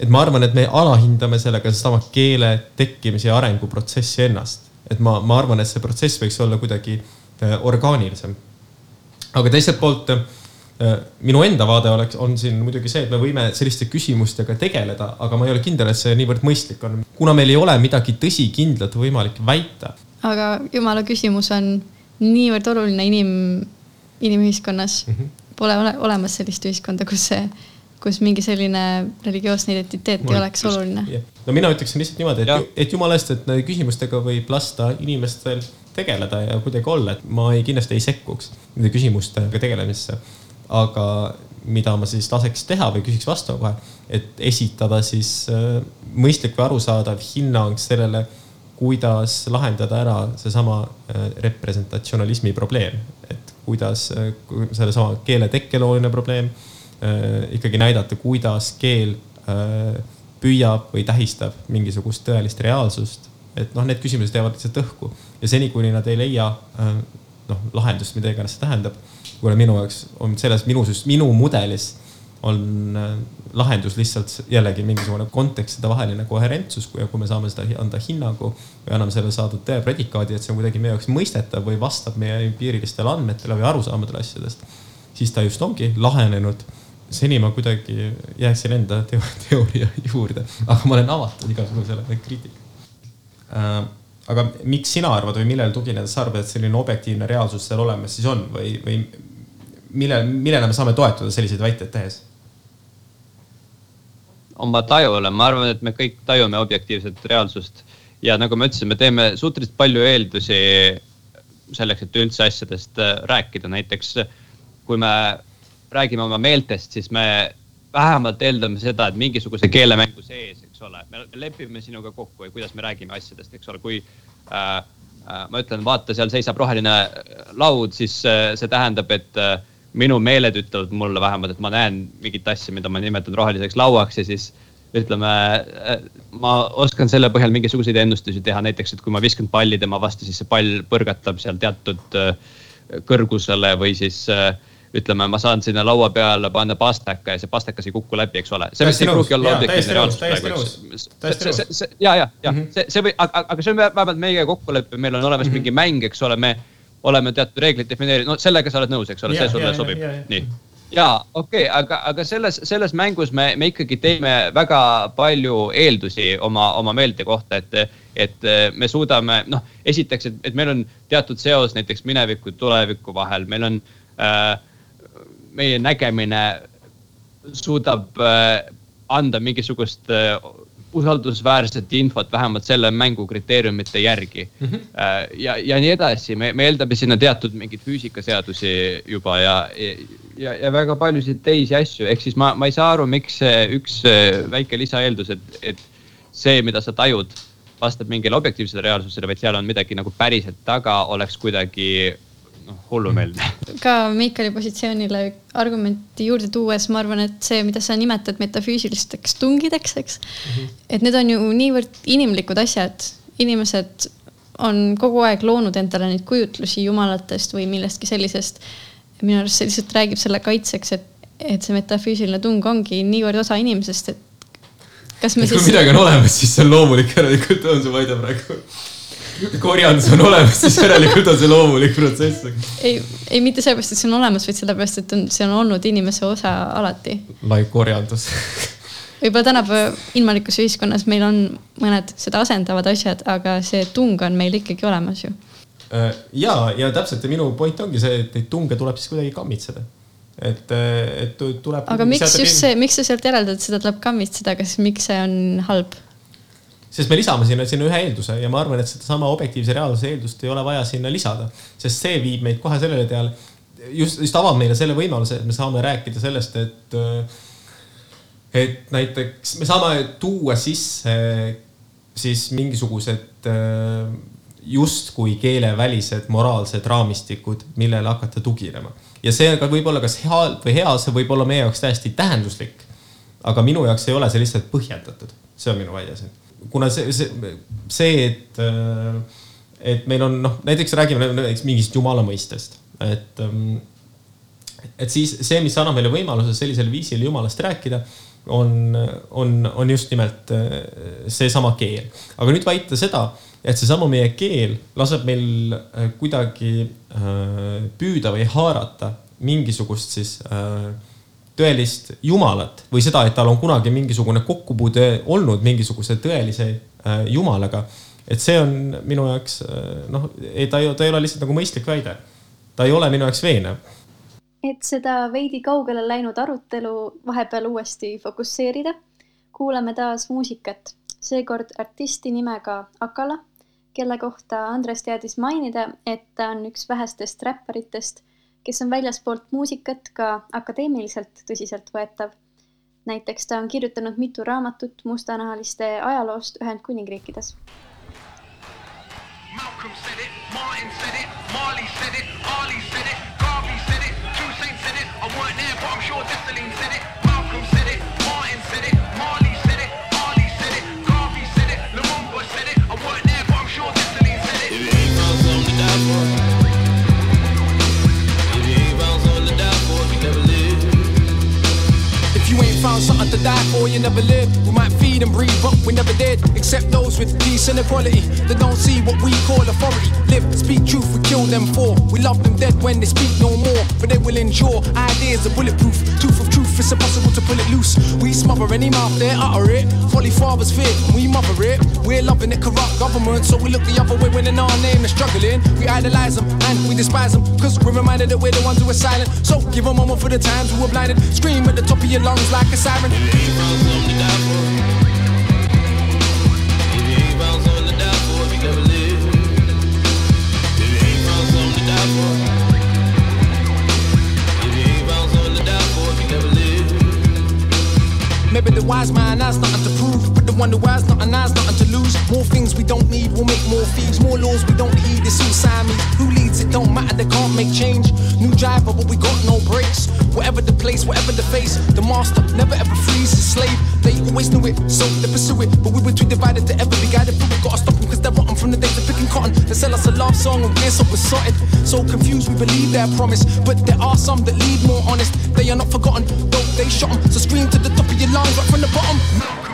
Et ma arvan, et me alahindame sellega sedasama keele tekkimise ja arenguprotsessi ennast. et ma, ma arvan, et see protsess võiks olla kuidagi äh, orgaanilisem. aga teiselt poolt Äh, minu enda vaade oleks, on siin muidugi see, et me võime selliste küsimustega tegeleda, aga ma ei ole kindel, et see niivõrd mõistlik on, kuna meil ei ole midagi tõsikindlat võimalik väita. aga jumala küsimus on niivõrd oluline inim, inimühiskonnas mm. -hmm. Pole ole, olemas sellist ühiskonda, kus see, kus mingi selline religioosne identiteet ei oleks oluline. no mina ütleksin lihtsalt niimoodi, et, et jumala eest, et nende küsimustega võib lasta inimestel tegeleda ja kuidagi olla, et ma ei, kindlasti ei sekkuks nende küsimustega tegelemisse. Aga mida ma siis laseks teha või küsiks vastu kohe, et esitada siis äh, mõistlik või arusaadav hinnang sellele, kuidas lahendada ära seesama äh, representatsionalismi probleem, et kuidas äh, sellesama keele tekkelooline probleem ikkagi näidata, kuidas keel püüab või tähistab mingisugust tõelist reaalsust. et noh, need küsimused jäävad lihtsalt õhku ja seni, kuni nad ei leia noh lahendust, mida iganes see tähendab kuna minu jaoks on selles minu, minu mudelis on äh, lahendus lihtsalt jällegi mingisugune kontekstide vaheline koherentsus, kui, kui me saame seda anda hinnangu või anname selle saadud tõe predikaadi, et see on kuidagi meie jaoks mõistetav või vastab meie empiirilistele andmetele või arusaamadele asjadest, siis ta just ongi lahenenud. Seni ma kuidagi jääksin enda teooria juurde, aga ma olen avatud igasugusele kriitikale äh, aga miks sina arvad või millele tuginedes sa arvad, et selline objektiivne reaalsus seal olemas siis on? Või, või mille, millele me saame toetuda selliseid väiteid tehes? oma tajule, ma arvan, et me kõik tajume objektiivset reaalsust. Ja nagu ma ütlesin, me teeme suhteliselt palju eeldusi selleks, et üldse asjadest äh, rääkida, näiteks kui me räägime oma meeltest, siis me vähemalt eeldame seda, et mingisuguse keelemängu sees, eks ole, me lepime sinuga kokku, kuidas me räägime asjadest, eks ole, kui äh, äh, ma ütlen, vaata, seal seisab roheline laud, siis äh, see tähendab, et äh, minu meeled ütlevad mulle vähemalt, et ma näen mingit asja, mida ma nimetan roheliseks lauaks ja siis ütleme, äh, ma oskan selle põhjal mingisuguseid ennustusi teha, näiteks, et kui ma viskan palli tema vastu, siis see pall põrgatab seal teatud äh, kõrgusele või siis äh, ütleme, ma saan sinna laua peale panna pastaka ja see pastakas ei kuku läbi, eks ole. see vist ei pruugi olla objektiivne reaalsus praegu. ja, ja, ja -hmm. see, see või, aga, aga see on vähemalt meie kokkulepe, meil on olemas mm -hmm. mingi mäng, eks ole, me oleme teatud reeglid defineerinud, no sellega sa oled nõus, eks ole, see sulle sobib, nii. Ja okei okay,, aga, aga selles, selles mängus me, me ikkagi teeme väga palju eeldusi oma, oma meelte kohta, et, et me suudame, noh, esiteks, et, et meil on teatud seos näiteks mineviku, tuleviku vahel, meil on äh, meie nägemine suudab äh, anda mingisugust äh, usaldusväärset infot vähemalt selle mängu kriteeriumite järgi mm. -hmm. ja, ja nii edasi, me, me eeldame sinna teatud mingeid füüsikaseadusi juba ja, ja, ja väga paljusid teisi asju, ehk siis ma, ma ei saa aru, miks see üks väike lisaeeldus, et, et see, mida sa tajud, vastab mingile objektiivsele reaalsusele, vaid seal on midagi nagu päriselt taga, oleks kuidagi noh, hullumeelne. ka Miikali positsioonile argumenti juurde tuues, ma arvan, et see, mida sa nimetad metafüüsilisteks tungideks, eks mm. -hmm. et need on ju niivõrd inimlikud asjad, inimesed on kogu aeg loonud endale neid kujutlusi jumalatest või millestki sellisest. minu arust see lihtsalt räägib selle kaitseks, et, et see metafüüsiline tung ongi niivõrd osa inimesest, et kas me et siis. kui midagi on olemas, siis see on loomulik, järelikult on su Vaide praegu korjandus on olemas, siis järelikult on see loomulik protsess. ei, ei mitte sellepärast, et see on olemas, vaid sellepärast, et on, see on olnud inimese osa alati. lai korjandus võib-olla tänapäeva inimlikus ühiskonnas meil on mõned seda asendavad asjad, aga see tung on meil ikkagi olemas ju. Äh, ja, ja täpselt ja minu point ongi see, et neid tunge tuleb siis kuidagi kammitseda et, et tuleb. aga miks just see, miks sa sealt järeldad, seda tuleb kammitseda, kas, miks see on halb? Sest me lisame sinna, sinna ühe eelduse ja ma arvan, et sedasama objektiivse reaalsuse eeldust ei ole vaja sinna lisada, sest see viib meid kohe sellele teale, just, just avab meile selle võimaluse, et me saame rääkida sellest, et, et näiteks me saame tuua sisse siis mingisugused justkui keelevälised moraalsed raamistikud, millele hakata tuginema. ja see ka võib olla kas hea või hea, see võib olla meie jaoks täiesti tähenduslik. aga minu jaoks ei ole see lihtsalt põhjendatud, see on minu väide siin kuna see, see, see, et, äh, et meil on noh, näiteks räägime näiteks mingist jumala mõistest, et, ähm, et siis see, mis annab meile võimaluse sellisel viisil jumalast rääkida, on, on, on just nimelt äh, seesama keel. aga nüüd väita seda, et seesama meie keel laseb meil äh, kuidagi püüda või haarata mingisugust siis äh, tõelist jumalat või seda, et tal on kunagi mingisugune kokkupuude olnud mingisuguse tõelise äh, jumalaga. et see on minu jaoks äh, noh, ei, ta ei, ta ei ole lihtsalt nagu mõistlik väide. ta ei ole minu jaoks veenev. et seda veidi kaugele läinud arutelu vahepeal uuesti fokusseerida, kuulame taas muusikat, seekord artisti nimega Akala, kelle kohta Andres teadis mainida, et ta on üks vähestest räpparitest kes on väljaspoolt muusikat ka akadeemiliselt tõsiseltvõetav. näiteks ta on kirjutanud mitu raamatut mustanahaliste ajaloost Ühendkuningriikides. so to die for, you never live. We might feed and breathe, but we never did. Except those with peace and equality that don't see what we call authority. Live, speak truth, we kill them for. We love them dead when they speak no more, but they will endure. Ideas are bulletproof. Tooth of truth, it's impossible to pull it loose. We smother any mouth there, utter it. Folly fathers fear, we mother it. We're loving the corrupt government, so we look the other way when in our name they're struggling. We idolize them and we despise them, cause we're reminded that we're the ones who are silent. So give a moment for the times we were blinded. Scream at the top of your lungs like a siren. Maybe the wise man has nothing to prove, one who has nothing has nothing to lose. More things we don't need will make more fees. More laws we don't need. It's all me. Who leads it don't matter. They can't make change. New driver, but we got no brakes. Whatever the place, whatever the face, the master never ever frees his slave. They always knew it, so they pursue it. But we were too divided to ever be guided through it. Gotta stop them cause they're rotten from the days of picking cotton. The Sell us a love song and we're so besotted. So confused, we believe their promise. But there are some that lead more honest. They are not forgotten, though they shot them. So scream to the top of your lungs, right from the bottom.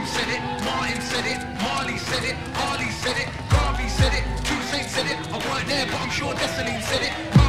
Said it, Marley said it, Harley said it, Garvey said it, Two Saints said it. I weren't there, but I'm sure Destiny said it.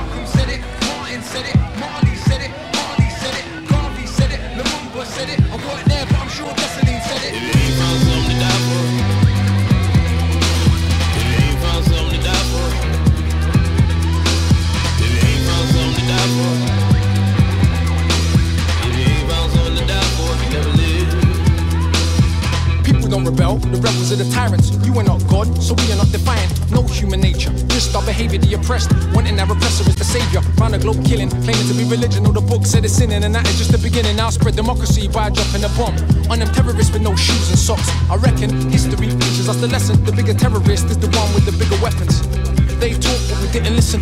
Rebels are the tyrants. You are not God, so we are not defiant. No human nature, just our behavior, the oppressed. Wanting our oppressor is the savior. Round the globe killing, claiming to be religion. All the books said it's sinning, and that is just the beginning. Now spread democracy by dropping a bomb on them terrorists with no shoes and socks. I reckon history teaches us the lesson. The bigger terrorist is the one with the bigger weapons. They talked, but we didn't listen.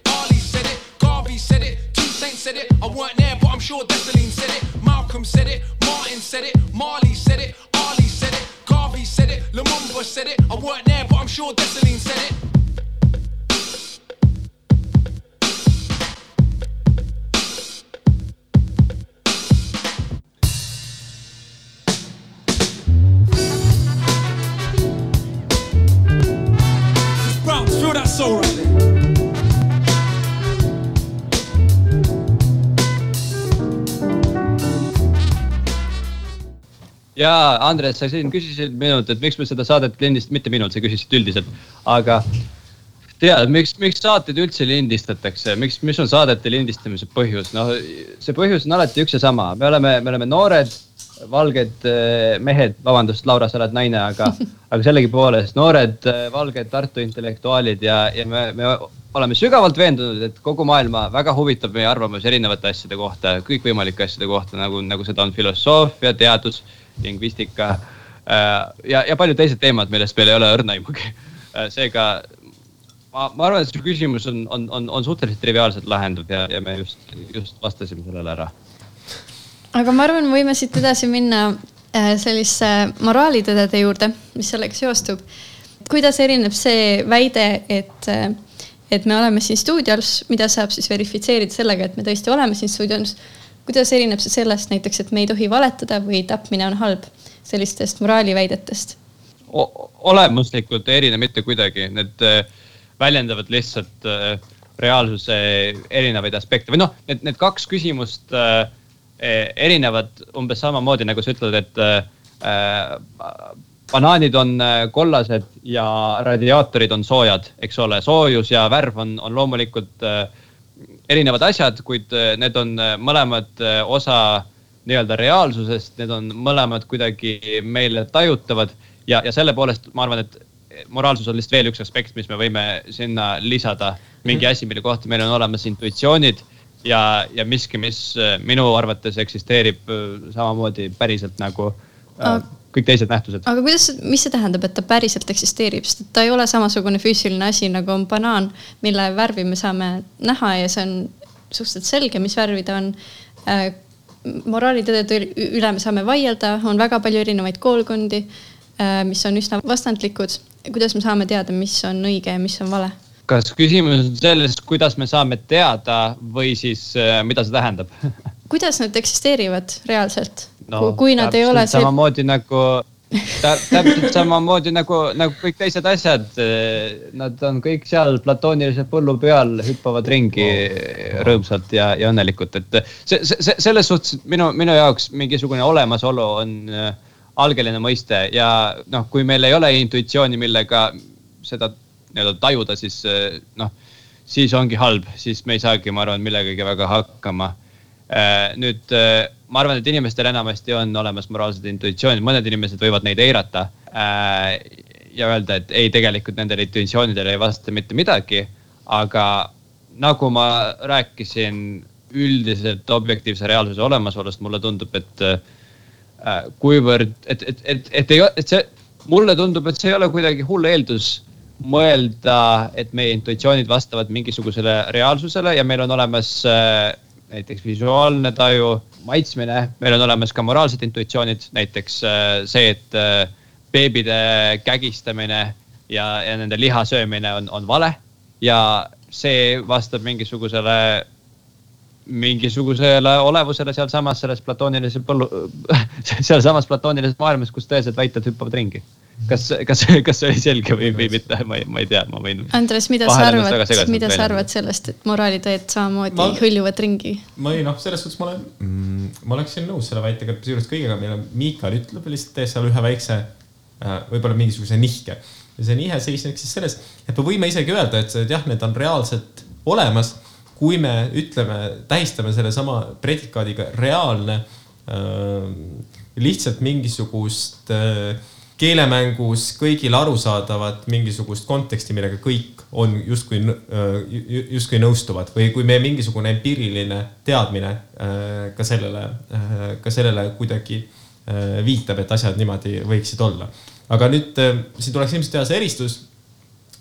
said it. I weren't there, but I'm sure Dessalines said it. Malcolm said it, Martin said it, Marley said it, Ali said it, Garvey said it, Lumumba said it. I weren't there, but I'm sure Dessalines said it. Browns, feel that soul ja Andres, sa siin küsisid minult, et miks me seda saadet lindist-, mitte minult, sa küsisid üldiselt, aga tead, miks, miks saateid üldse lindistatakse, miks, mis on saadete lindistamise põhjus, noh, see põhjus on alati üks ja sama, me oleme, me oleme noored, valged eh, mehed, vabandust, Laura, sa oled naine, aga, aga sellegipoolest noored, eh, valged Tartu intellektuaalid ja, ja me, me oleme sügavalt veendunud, et kogu maailma väga huvitab meie arvamus erinevate asjade kohta, kõikvõimalike asjade kohta, nagu, nagu seda on filosoofia, teadus, lingvistika äh, ja, ja paljud teised teemad, millest meil ei ole õrna aimugi. seega ma, ma arvan, et see küsimus on, on, on, on suhteliselt triviaalselt lahendatud ja, ja me just, just vastasime sellele ära. aga ma arvan, võime siit edasi minna äh, sellise moraalitõdede juurde, mis sellega seostub. kuidas erineb see väide, et, äh, et me oleme siin stuudios, mida saab siis verifitseerida sellega, et me tõesti oleme siin stuudios. Kuidas erineb see sellest näiteks, et me ei tohi valetada või tapmine on halb, sellistest moraaliväidetest? olemuslikult ei erine mitte kuidagi, need äh, väljendavad lihtsalt äh, reaalsuse erinevaid aspekte. Või noh, need, need kaks küsimust äh, erinevad umbes samamoodi nagu sa ütled, et banaanid on kollased ja radiaatorid on soojad, eks ole, soojus ja värv on, on loomulikult äh, erinevad asjad, kuid äh, need on äh, mõlemad äh, osa nii-öelda reaalsusest, need on mõlemad kuidagi meile tajutavad ja, ja selle poolest ma arvan, et moraalsus on lihtsalt veel üks aspekt, mis me võime sinna lisada. mingi asi, mille kohta meil on olemas intuitsioonid ja, ja miski, mis minu arvates eksisteerib samamoodi päriselt nagu äh, kõik teised nähtused. aga kuidas, mis see tähendab, et ta päriselt eksisteerib, sest et ta ei ole samasugune füüsiline asi nagu on banaan, mille värvi me saame näha ja see on suhteliselt selge, mis värvi ta on. moraalitõdede üle me saame vaielda, on väga palju erinevaid koolkondi, mis on üsna vastandlikud. kuidas me saame teada, mis on õige ja mis on vale? kas küsimus on selles, kuidas me saame teada või siis äh, mida see tähendab kuidas nad eksisteerivad reaalselt no,? kui nad ei ole see. samamoodi nagu tä, täpselt samamoodi nagu, nagu kõik teised asjad. Nad on kõik seal platoonilise põllu peal, hüppavad ringi rõõmsalt ja, ja õnnelikult, et see, see, selles suhtes minu, minu jaoks mingisugune olemasolu on äh, algeline mõiste ja noh, kui meil ei ole intuitsiooni, millega seda nii-öelda tajuda, siis noh, siis ongi halb, siis me ei saagi, ma arvan, millegagi väga hakkama nüüd ma arvan, et inimestel enamasti on olemas moraalsed intuitsioonid, mõned inimesed võivad neid eirata. ja öelda, et ei, tegelikult nendele intuitsioonidele ei vasta mitte midagi. aga nagu ma rääkisin üldiselt objektiivse reaalsuse olemasolust, mulle tundub, et äh, kuivõrd, et, et, et, et ei, et see, mulle tundub, et see ei ole kuidagi hull eeldus mõelda, et meie intuitsioonid vastavad mingisugusele reaalsusele ja meil on olemas äh, näiteks visuaalne taju, maitsmine, meil on olemas ka moraalsed intuitsioonid, näiteks äh, see, et äh, beebide kägistamine ja, ja nende liha söömine on, on vale. Ja see vastab mingisugusele, mingisugusele olevusele sealsamas selles platoonilises põllu, sealsamas platoonilises maailmas, kus tõesed väited hüppavad ringi. Kas, kas, kas see oli selge või, või mitte, ma ei, ma ei tea, ma võin. Andres, mida sa arvad, mida sa arvad sellest, et moraalitõed samamoodi ma, hõljuvad ringi? ma ei noh, selles suhtes ma olen mm,, ma oleksin nõus selle väitega, kusjuures kõigega, mille Miikal ütleb, lihtsalt tees seal ühe väikse, äh, võib-olla mingisuguse nihke ja see nihe seisneks siis selles, et me võime isegi öelda, et jah, need on reaalselt olemas. kui me ütleme, tähistame sellesama predikaadiga reaalne äh,, lihtsalt mingisugust äh, keelemängus kõigile arusaadavat mingisugust konteksti, millega kõik on justkui, justkui nõustuvad või kui meie mingisugune empiiriline teadmine ka sellele, ka sellele kuidagi viitab, et asjad niimoodi võiksid olla aga nüüd siin tuleks ilmselt teha see eristus,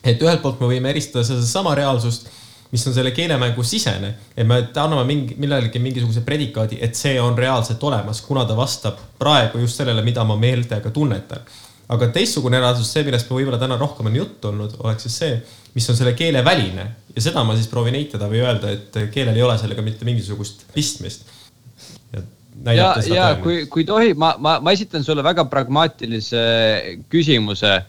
et ühelt poolt me võime eristada sedasama reaalsust, mis on selle keelemängu sisene, et me anname mingi, millelegi mingisuguse predikaadi, et see on reaalselt olemas, kuna ta vastab praegu just sellele, mida ma meeltega tunnetan. Aga teistsugune reaalsus, see, millest me võib-olla täna rohkem on juttu olnud, oleks siis see, mis on selle keele väline. Ja seda ma siis proovin eitada või öelda, et keelel ei ole sellega mitte mingisugust pistmist. Ja, ja kui, kui tohib, ma, ma, ma esitan sulle väga pragmaatilise küsimuse.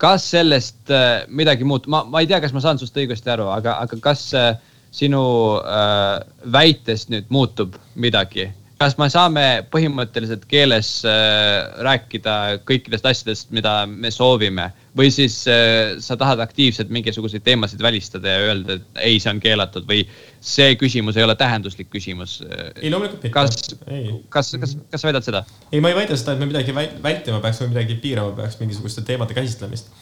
kas sellest äh, midagi muutub, ma, ma ei tea, kas ma saan sinust õigesti aru, aga, aga kas äh, sinu äh, väitest nüüd muutub midagi kas me saame põhimõtteliselt keeles äh, rääkida kõikidest asjadest, mida me soovime või siis äh, sa tahad aktiivselt mingisuguseid teemasid välistada ja öelda, et ei, see on keelatud või see küsimus ei ole tähenduslik küsimus? ei, loomulikult mitte. kas, kas, kas, kas sa väidad seda? ei, ma ei väida seda, et me midagi vältima peaks või midagi piirama peaks mingisuguste teemade käsitlemist.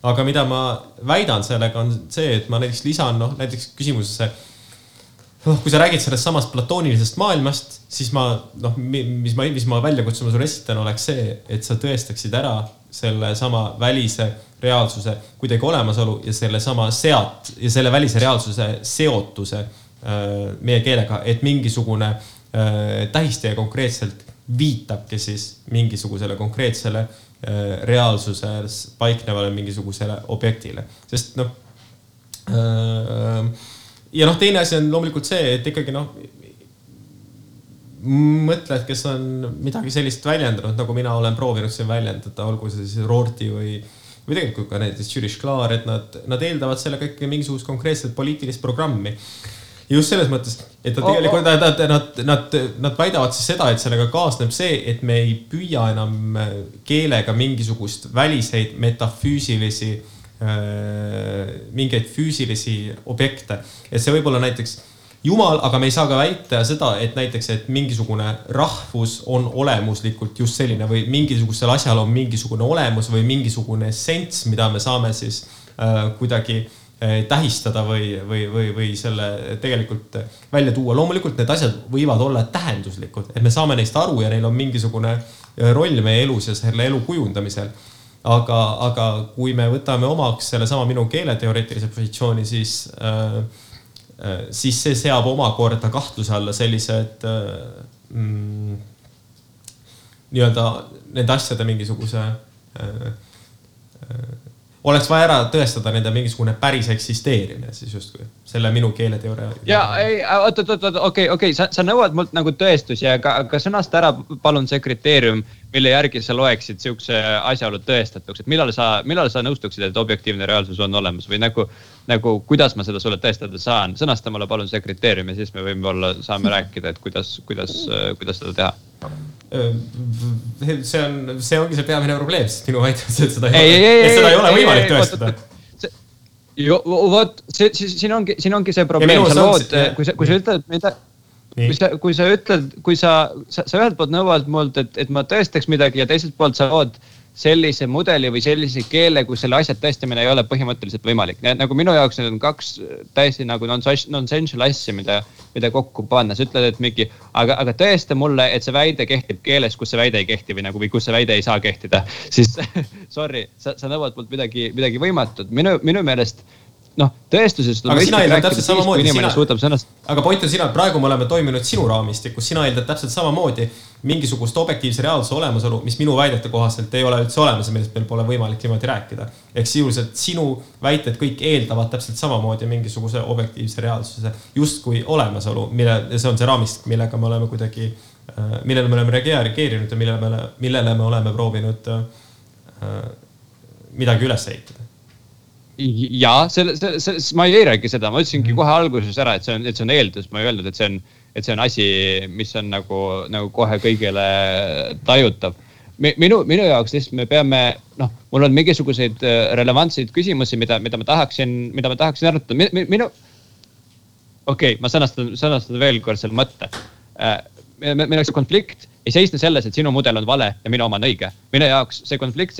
aga mida ma väidan sellega on see, et ma näiteks lisan, noh näiteks küsimusesse noh, kui sa räägid sellest samast platoonilisest maailmast, siis ma noh, mis ma, mis ma väljakutsuma sulle esitan, oleks see, et sa tõestaksid ära sellesama välise reaalsuse kuidagi olemasolu ja sellesama seat ja selle välise reaalsuse seotuse äh, meie keelega, et mingisugune äh, tähistaja konkreetselt viitabki siis mingisugusele konkreetsele äh, reaalsuses paiknevale mingisugusele objektile, sest noh äh, ja noh, teine asi on loomulikult see, et ikkagi noh, mõtled, kes on midagi sellist väljendanud, nagu mina olen proovinud siin väljendada, olgu see siis Roorti või, või tegelikult ka näiteks Jüri Šklaar, et nad, nad eeldavad sellega ikkagi mingisugust konkreetset poliitilist programmi. just selles mõttes, et nad tegelikult, nad, nad, nad, nad, nad väidavad siis seda, et sellega kaasneb see, et me ei püüa enam keelega mingisugust väliseid metafüüsilisi mingeid füüsilisi objekte. et see võib olla näiteks jumal, aga me ei saa ka väita seda, et näiteks, et mingisugune rahvus on olemuslikult just selline või mingisugusel asjal on mingisugune olemus või mingisugune essents, mida me saame siis äh, kuidagi äh, tähistada või, või, või, või selle tegelikult välja tuua. loomulikult need asjad võivad olla tähenduslikud, et me saame neist aru ja neil on mingisugune äh, roll meie elus ja selle elu kujundamisel aga, aga kui me võtame omaks sellesama minu keeleteoreetilise positsiooni, siis äh, äh, siis see seab omakorda kahtluse alla sellised äh, mm, nii-öelda nende asjade mingisuguse äh, äh, oleks vaja ära tõestada nende mingisugune päris eksisteerimine siis justkui, selle minu keeleteooria. ja ei, oot, oot, oot, okei, okei, sa, sa nõuad mult nagu tõestusi, aga, aga sõnasta ära palun see kriteerium, mille järgi sa loeksid sihukese asjaolu tõestatuks, et millal sa, millal sa nõustuksid, et objektiivne reaalsus on olemas või nagu, nagu kuidas ma seda sulle tõestada saan, sõnasta mulle palun see kriteerium ja siis me võime olla, saame rääkida, et kuidas, kuidas, kuidas seda teha. See on, see ongi see peamine probleem, sest minu see, et seda ei, ei, ei, seda ei ole võimalik tõestada. ju vot see, siis siin ongi, siin ongi see probleem, sa lood, kui sa, kui sa ütled mida, kui sa, kui sa ütled, kui sa, sa, sa ühelt poolt nõuad mult, et, et ma tõestaks midagi ja teiselt poolt sa lood sellise mudeli või sellise keele, kus selle asja tõestamine ei ole põhimõtteliselt võimalik. nagu minu jaoks need on kaks täiesti nagu nonsensical asja, mida, mida kokku panna. sa ütled, et mingi, aga, aga tõesta mulle, et see väide kehtib keeles, kus see väide ei kehti või nagu, või kus see väide ei saa kehtida. siis sorry, sa, sa nõuad mult midagi, midagi võimatut. minu, minu meelest noh, tõestusest. aga sina eeldad täpselt samamoodi. Sina... aga point on sina, et praegu me oleme toiminud sinu raamistikus, sina eeldad täpselt samamoodi mingisugust objektiivse reaalsuse olemasolu, mis minu väidete kohaselt ei ole üldse olemas ja millest meil pole võimalik niimoodi rääkida. ehk sisuliselt sinu väited kõik eeldavad täpselt samamoodi mingisuguse objektiivse reaalsuse justkui olemasolu, mille, see on see raamistik, millega me oleme kuidagi, äh, millele me oleme reageerinud ja millele me, millele me oleme proovinud äh, midagi üles ehitada ja selle, selle, selle, ma ei eiragi seda, ma ütlesingi mm kohe alguses ära, et see on, et see on eeldus, ma ei öelnud, et see on, et see on asi, mis on nagu, nagu kohe kõigile tajutav. minu, minu jaoks lihtsalt me peame, noh, mul on mingisuguseid äh, relevantseid küsimusi, mida, mida ma tahaksin, mida ma tahaksin arutada, minu. okei okay,, ma sõnastan, sõnastan veel kord selle mõtte. Äh, minu jaoks konflikt ei seisne selles, et sinu mudel on vale ja minu oma on õige. minu jaoks see konflikt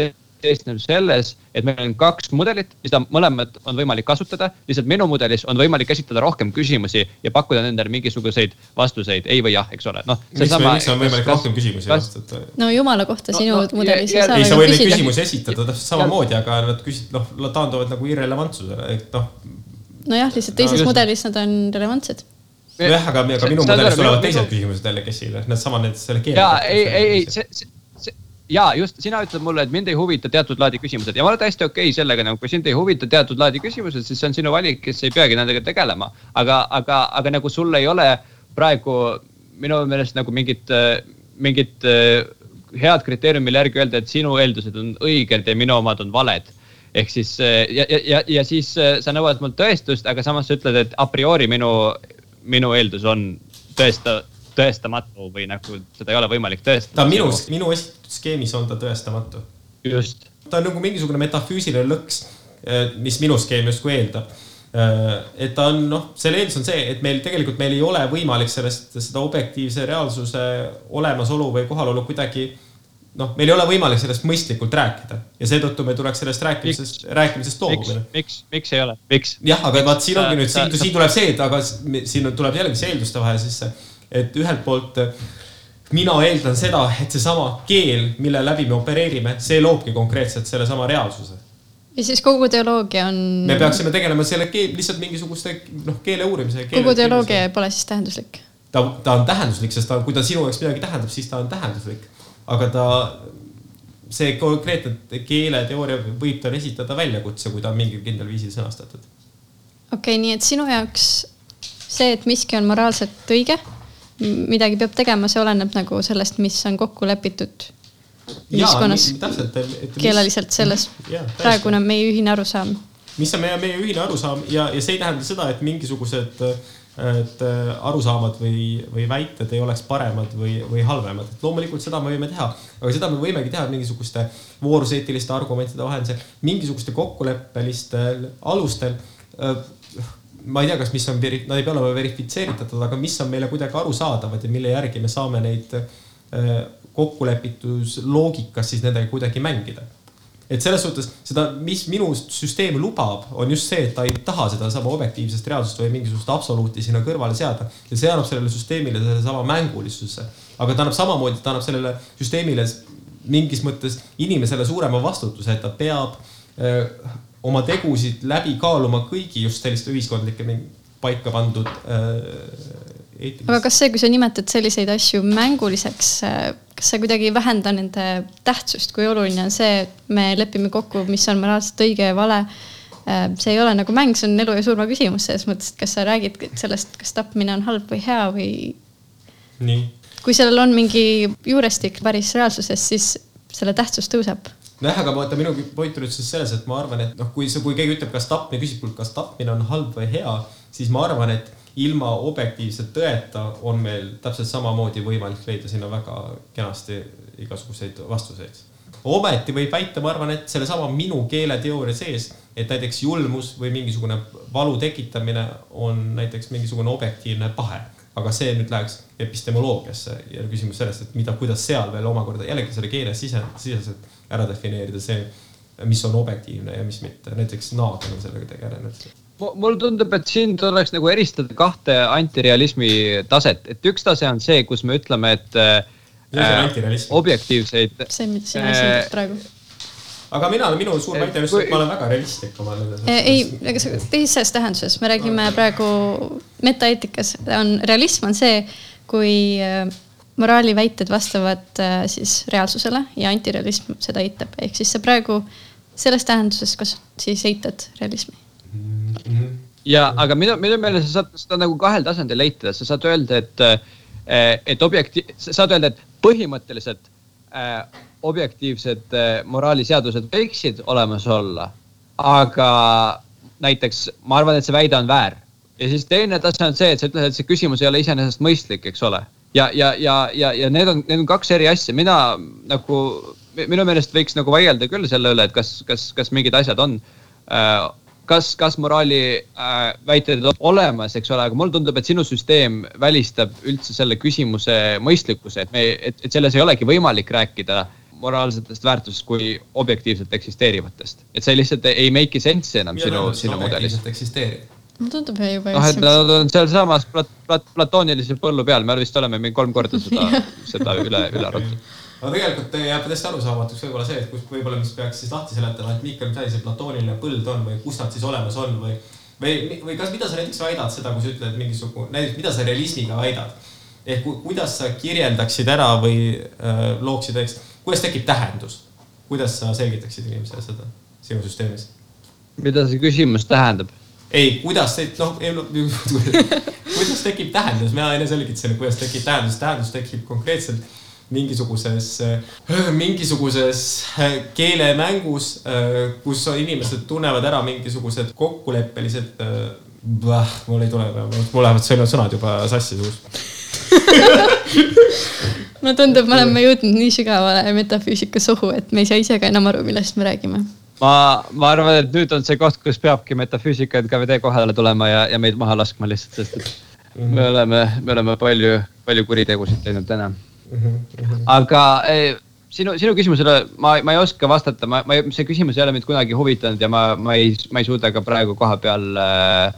seisneb selles, et meil on kaks mudelit, mida mõlemat on võimalik kasutada. lihtsalt minu mudelis on võimalik esitada rohkem küsimusi ja pakkuda nendele mingisuguseid vastuseid, ei või jah, eks ole, noh. miks, sama, miks on võimalik kas, rohkem küsimusi vastata? no jumala kohta no, sinu no, mudelis ei saa. ei, sa võid neid küsimusi esitada täpselt samamoodi, aga nad küsid, noh, taanduvad nagu irrelevantsusele, et noh. nojah, lihtsalt teises no, mudelis nad on relevantsed nojah, aga, aga minu mudelis tulevad teised küsimused jällegi esile, needsamad need selle keele. ja ei, ei, ei, see, see ja just, sina ütled mulle, et mind ei huvita teatud laadi küsimused ja ma olen täiesti okei okay sellega, nagu kui sind ei huvita teatud laadi küsimused, siis see on sinu valik, kes ei peagi nendega tegelema. aga, aga, aga nagu sul ei ole praegu minu meelest nagu mingit, mingit head kriteeriumi, mille järgi öelda, et sinu eeldused on õiged ja minu omad on valed. ehk siis ja, ja, ja, ja siis sa nõuad mult tõestust, aga samas sa ütled, et a priori minu, minu eeldus on tõesta tõestamatu või nagu seda ei ole võimalik tõestada. ta on minu, minu esitusskeemis on ta tõestamatu. just. ta on nagu mingisugune metafüüsiline lõks, eh, mis minu skeem justkui eeldab. Eh, et ta on noh, selle eeldus on see, et meil tegelikult meil ei ole võimalik sellest, seda objektiivse reaalsuse olemasolu või kohalolu kuidagi noh, meil ei ole võimalik sellest mõistlikult rääkida ja seetõttu me tuleks sellest rääkimisest, rääkimisest loobuda. miks, miks ei ole, miks? jah, aga vaat siin ongi nüüd, siin, siin tuleb see, et aga siin tuleb jällegi see eelduste vahe sisse et ühelt poolt mina eeldan seda, et seesama keel, mille läbi me opereerime, see loobki konkreetselt sellesama reaalsuse. ja siis kogu teoloogia on. me peaksime tegelema selle keel, lihtsalt mingisuguste noh, keele uurimise. kogu teoloogia pole siis tähenduslik? ta, ta on tähenduslik, sest ta, kui ta sinu jaoks midagi tähendab, siis ta on tähenduslik. aga ta, see konkreetne keeleteooria võib talle esitada väljakutse, kui ta on mingil kindlal viisil sõnastatud. okei okay,, nii et sinu jaoks see, et miski on moraalselt õige midagi peab tegema, see oleneb nagu sellest, mis on kokku lepitud ühiskonnas. keeleliselt selles praegune meie ühine arusaam. mis on meie, meie ühine arusaam ja, ja see ei tähenda seda, et mingisugused et arusaamad või, või väited ei oleks paremad või, või halvemad, et loomulikult seda me võime teha, aga seda me võimegi teha mingisuguste vooruseetiliste argumentide vahendusel, mingisuguste kokkuleppelistel alustel ma ei tea, kas, mis on, nad ei pea olema verifitseeritud, aga mis on meile kuidagi arusaadavad ja mille järgi me saame neid äh, kokkulepitusloogikast siis nendega kuidagi mängida. et selles suhtes seda, mis minu süsteem lubab, on just see, et ta ei taha sedasama objektiivsest reaalsust või mingisugust absoluuti sinna kõrvale seada ja see annab sellele süsteemile sellesama mängulisuse. aga ta annab samamoodi, ta annab sellele süsteemile mingis mõttes inimesele suurema vastutuse, et ta peab äh, oma tegusid läbi kaaluma kõigi just selliste ühiskondlike paika pandud äh, eetilist. aga kas see, kui sa nimetad selliseid asju mänguliseks, äh, kas see kuidagi ei vähenda nende tähtsust, kui oluline on see, et me lepime kokku, mis on moraalselt õige ja vale äh,? see ei ole nagu mäng, see on elu ja surma küsimus selles mõttes, et kas sa räägid sellest, kas tapmine on halb või hea või. nii. kui sellel on mingi juurestik päris reaalsuses, siis selle tähtsus tõuseb nojah, aga vaata minu point on nüüd siis selles, et ma arvan, et noh, kui see, kui keegi ütleb, kas tapmine, küsib kas tapmine on halb või hea, siis ma arvan, et ilma objektiivse tõeta on meil täpselt samamoodi võimalik leida sinna väga kenasti igasuguseid vastuseid. ometi võib väita, ma arvan, et sellesama minu keeleteooria sees, et näiteks julmus või mingisugune valu tekitamine on näiteks mingisugune objektiivne pahe aga see nüüd läheks epistemoloogiasse ja küsimus sellest, et mida, kuidas seal veel omakorda jällegi selle keele sise, siseselt ära defineerida see, mis on objektiivne ja mis mitte. näiteks Nagel on sellega tegelenud mulle tundub, et siin tuleks nagu eristada kahte antirealismi taset, et üks tase on see, kus me ütleme, et äh, objektiivseid. see, mida sina esindad äh, praegu aga mina, minu suur väide on just, et ma olen väga realistlik oma nendes. ei, aga teises tähenduses, me räägime praegu metaeetikas on realism on see, kui äh, moraali väited vastavad äh, siis reaalsusele ja antirealism seda eitab, ehk siis sa praegu selles tähenduses, kas siis eitad realismi mm? -hmm. ja, aga minu, minu meelest sa saad seda nagu kahel tasandil eitada, sa saad öelda, et, äh, et objekti-, sa saad öelda, et põhimõtteliselt äh, objektiivsed äh, moraaliseadused võiksid olemas olla. aga näiteks ma arvan, et see väide on väär. ja siis teine tase on see, et sa ütled, et see küsimus ei ole iseenesest mõistlik, eks ole. Ja, ja, ja, ja, ja need on, need on kaks eri asja, mina nagu, minu meelest võiks nagu vaielda küll selle üle, et kas, kas, kas mingid asjad on äh, kas, kas moraali äh, väited on olemas, eks ole, aga mulle tundub, et sinu süsteem välistab üldse selle küsimuse mõistlikkuse, et me, et, et selles ei olegi võimalik rääkida moraalsetest väärtustest kui objektiivselt eksisteerivatest. et see lihtsalt ei make'i sense'i enam ja sinu, sinu mudelis. Mulle tundub juba. noh, et nad on sealsamas plat, plat, platoonilisel põllu peal, me vist oleme mingi kolm korda seda seda üle, üle arutanud aga tegelikult jääb täiesti arusaamatuks võib-olla see, et kus võib-olla, mis peaks siis lahti seletama, et Miikal, mis asi see platooniline põld on või kus nad siis olemas on või, või, või kas, mida sa näiteks väidad seda, kui sa ütled mingisugune, näiteks mida sa realismiga väidad? ehk kuidas sa kirjeldaksid ära või äh, looksid, eks kuidas tekib tähendus? kuidas sa selgitaksid inimesele seda sinu süsteemis? mida see küsimus tähendab? Ei, kuidas see, noh, kuidas tekib tähendus, mina enne selgitasin, kuidas tekib tähendus, tähendus tekib konkreetselt mingisuguses, mingisuguses keelemängus, kus inimesed tunnevad ära mingisugused kokkuleppelised. mul ei tule, mul lähevad sõnad juba sassi suus mulle tundub, me oleme jõudnud nii sügavale metafüüsika sohu, et me ei saa ise ka enam aru, millest me räägime. Ma, ma arvan, et nüüd on see koht, kus peabki metafüüsika NKVD kohale tulema ja, ja meid maha laskma lihtsalt, sest et -hmm. me oleme, me oleme palju, palju kuritegusid teinud täna mm. -hmm. aga eh, sinu, sinu küsimusele ma, ma ei oska vastata, ma, ma, see küsimus ei ole mind kunagi huvitanud ja ma, ma ei, ma ei suuda ka praegu koha peal äh,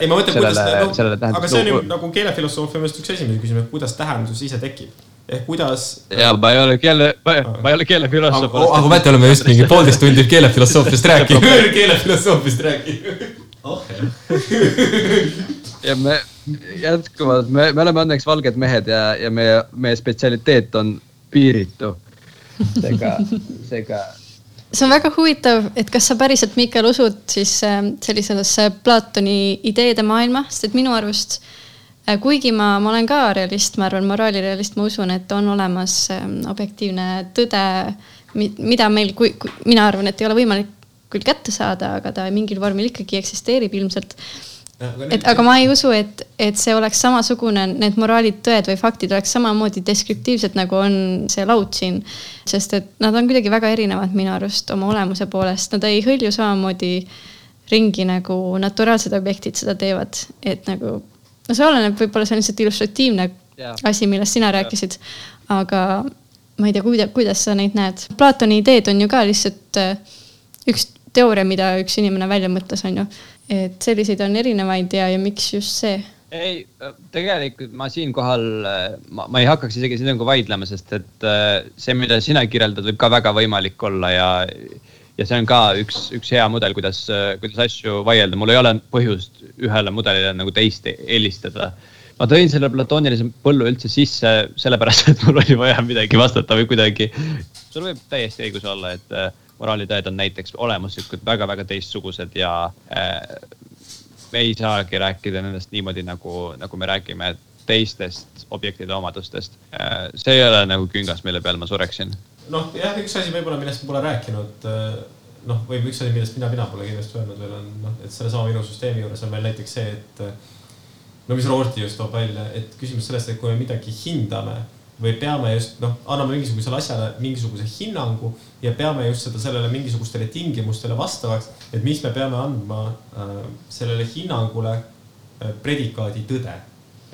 ei, ma mõtlen, kuidas, no, aga see on ju nagu keelefilosoofia meelest üks esimesi küsimusi, et kuidas tähendus ise tekib ehk kuidas. ja ma ei ole keele, ma ei ole keelefilosoof. aga ometi oleme just mingi poolteist tundi keelefilosoofiast rääkinud keelefilosoofiast rääkinud. oh ja me jätkuvalt, me, me oleme õnneks valged mehed ja, ja meie, meie spetsialiteet on piiritu. seega, seega see on väga huvitav, et kas sa päriselt, Miikal, usud siis äh, sellisesse Platoni ideede maailma, sest et minu arust äh, kuigi ma, ma olen ka realist, ma arvan, moraalirealist, ma usun, et on olemas ähm, objektiivne tõde, mida meil, kui, kui mina arvan, et ei ole võimalik küll kätte saada, aga ta mingil vormil ikkagi eksisteerib ilmselt et aga ma ei usu, et, et see oleks samasugune, need moraalid, tõed või faktid oleks samamoodi deskriptiivsed, nagu on see laud siin. sest et nad on kuidagi väga erinevad minu arust oma olemuse poolest, nad ei hõlju samamoodi ringi nagu naturaalsed objektid seda teevad, et nagu. No see oleneb, võib-olla see on lihtsalt illustratiivne yeah. asi, millest sina rääkisid. aga ma ei tea, kuida-, kuidas sa neid näed. Platoni ideed on ju ka lihtsalt äh, üks teooria, mida üks inimene välja mõtles, on ju et selliseid on erinevaid ja, ja miks just see? ei, tegelikult ma siinkohal, ma, ma ei hakkaks isegi sinuga vaidlema, sest et äh, see, mida sina kirjeldad, võib ka väga võimalik olla ja, ja see on ka üks, üks hea mudel, kuidas, kuidas asju vaielda. mul ei ole põhjust ühele mudelile nagu teist eelistada. ma tõin selle platoonilise põllu üldse sisse sellepärast, et mul oli vaja midagi vastata või kuidagi. sul võib täiesti õigus olla, et äh, moraalitõed on näiteks olemuslikult väga-väga teistsugused ja äh, me ei saagi rääkida nendest niimoodi nagu, nagu me räägime teistest objektide omadustest äh,. see ei ole nagu küngas, mille peal ma sureksin. Noh, jah, üks asi võib-olla, millest pole rääkinud äh, noh, või üks asi, millest mina, mina pole kindlasti öelnud veel on noh, et sellesama minu süsteemi juures on veel näiteks see, et no mis Roorti just toob välja, et küsimus sellest, et kui me midagi hindame või peame just noh, anname mingisugusele asjale mingisuguse hinnangu ja peame just seda sellele mingisugustele tingimustele vastavaks, et mis me peame andma äh, sellele hinnangule äh, predikaadi tõde.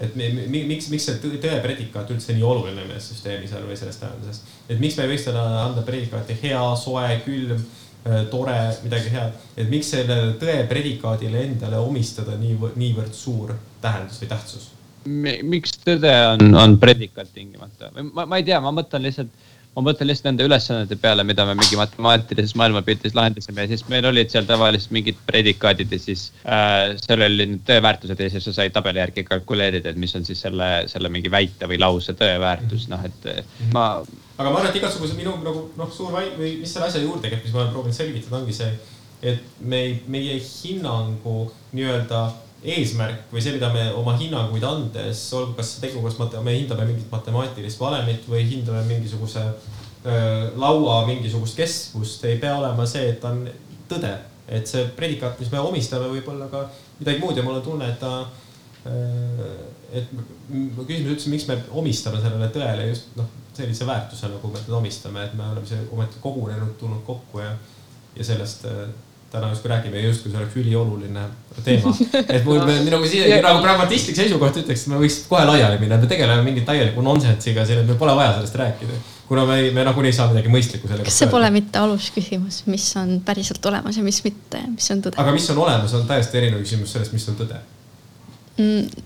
Et mi, mi, miks, miks see tõe predikaat üldse nii oluline meie süsteemis on või selles tähenduses. et miks me ei võiks talle anda predikaati hea, soe, külm, tore, midagi head. et miks sellele tõe predikaadile endale omistada nii, niivõrd suur tähendus või tähtsus? miks tõde on, on predikaat tingimata või ma, ma ei tea, ma mõtlen lihtsalt ma mõtlen lihtsalt nende ülesannete peale, mida me mingi matemaatilises maailmapildis lahendasime ja siis meil olid seal tavaliselt mingid predikaadid ja siis äh, seal olid need tõeväärtused ja siis sa said tabeli järgi kalkuleerida, et mis on siis selle, selle mingi väite või lause tõeväärtus, noh, et mhm. ma. aga ma arvan, et igasuguse minu nagu noh, suur vaid või mis selle asja juurde käib, mis ma olen proovinud selgitada, ongi see, et me, meie hinnangu nii-öelda eesmärk või see, mida me oma hinnanguid andes, olgu kas tegu, kas me hindame mingit matemaatilist valemit või hindame mingisuguse äh, laua mingisugust kestvust, ei pea olema see, et on tõde. et see predikaat, mis me omistame, võib olla ka midagi muud ja mul on tunne, et ta et küsimus üldse, miks me omistame sellele tõele just noh, sellise väärtuse, nagu me teda omistame, et me oleme siia ometi kogunenud, tulnud kokku ja, ja sellest täna justkui räägime justkui see oleks ülioluline teema. et mul siin nagu pragmatistlik seisukoht ütleks, et me võiks kohe laiali minna, me tegeleme mingi täieliku nonsensiga siin, et meil pole vaja sellest rääkida. kuna me, me nagunii ei saa midagi mõistlikku selle kas see pole mitte alusküsimus, mis on päriselt olemas ja mis mitte, mis on tõde? aga mis on olemas, on täiesti erinev küsimus sellest, mis on tõde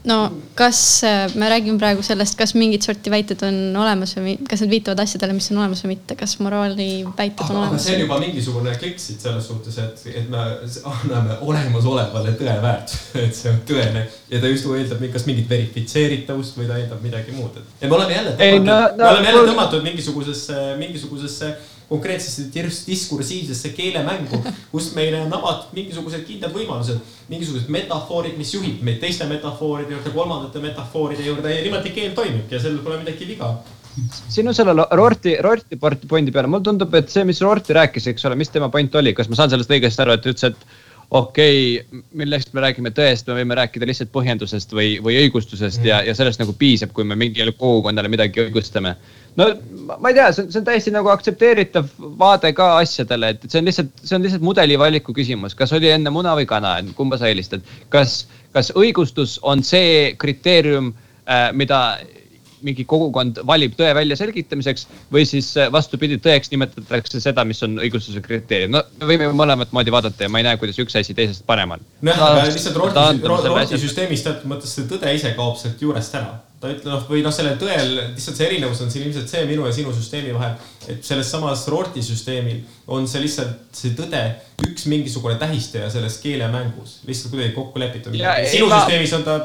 no kas äh, me räägime praegu sellest, kas mingit sorti väited on olemas või kas need viitavad asjadele, mis on olemas või mitte, kas moraali väited on olemas? see on juba mingisugune klikk siit selles suhtes, et, et me anname olemasolevale tõe väärtuse, et see on tõene ja ta just eeldab kas mingit verifitseeritavust või ta eeldab midagi muud, et. ja me oleme jälle tõmmatud, no, no, me oleme jälle tõmmatud mingisugusesse, mingisugusesse konkreetsesse diskursiivsesse keelemängu, kus meile on avatud mingisugused kindlad võimalused, mingisugused metafoorid, mis juhib meid teiste metafooride juurde, kolmandate metafooride juurde ja niimoodi keel toimibki ja sellel pole midagi viga. Sinu selle Rorti, Rorti pointi peale, mulle tundub, et see, mis Rorti rääkis, eks ole, mis tema point oli, kas ma saan sellest õigesti aru, et ta ütles, et okei okay,, millest me räägime tõest, me võime rääkida lihtsalt põhjendusest või, või õigustusest mm. ja, ja sellest nagu piisab, kui me mingile kogukonnale midagi õigustame. no ma ei tea, see on, see on täiesti nagu aktsepteeritav vaade ka asjadele, et see on lihtsalt, see on lihtsalt mudeli valiku küsimus, kas oli enne muna või kana, kumba sa eelistad. kas, kas õigustus on see kriteerium äh,, mida mingi kogukond valib tõe väljaselgitamiseks või siis äh, vastupidi, tõeks nimetatakse seda, mis on õigustuse kriteerium. no me võime mõlemat moodi vaadata ja ma ei näe, kuidas üks asi teisest parem on. nojah, aga lihtsalt Rootsi, Rootsi süsteemis teatud mõttes see tõde ise kaob sealt juurest ära ta ütleb noh, või noh, sellel tõel lihtsalt see erinevus on siin ilmselt see minu ja sinu süsteemi vahel, et selles samas Rorti süsteemil on see lihtsalt see tõde üks mingisugune tähistaja selles keelemängus, lihtsalt kuidagi kokku lepitud. sinu ma, süsteemis on ta,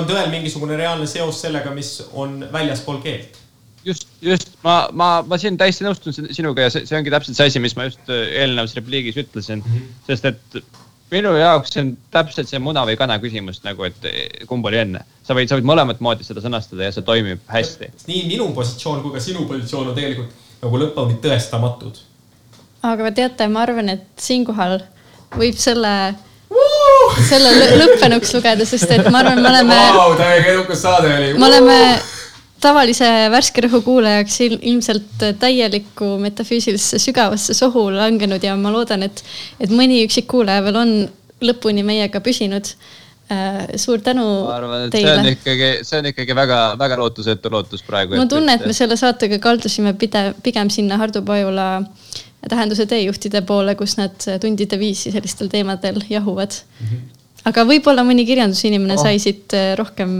on tõel mingisugune reaalne seos sellega, mis on väljaspool keelt just, just ma, ma, ma siin täiesti nõustun sinuga ja see, see ongi täpselt see asi, mis ma just äh, eelnevas repliigis ütlesin mm, -hmm. sest et minu jaoks see on täpselt see muna või kana küsimus nagu, et eh, kumb oli enne. sa võid, sa võid mõlemat moodi seda sõnastada ja see toimib hästi. nii minu positsioon kui ka sinu positsioon on tegelikult nagu lõpuni tõestamatud. aga teate, ma arvan, et siinkohal võib selle selle lõppenuks lugeda, sest et ma arvan, me oleme wow,. täiega edukas saade oli. me oleme tavalise värske rõhu kuulajaks ilmselt täielikku metafüüsilisse sügavasse sohu langenud ja ma loodan, et, et mõni üksik kuulaja veel on lõpuni meiega püsinud. Äh, suur tänu ma arvan, et teile. see on ikkagi, see on ikkagi väga-väga lootusetu lootus praegu. ma tunnen, et me selle saatega kaldusime pidev, pigem sinna Hardo Pajula tähenduse teejuhtide poole, kus nad tundide viisi sellistel teemadel jahuvad mm. -hmm aga võib-olla mõni kirjandusinimene oh. sai siit äh, rohkem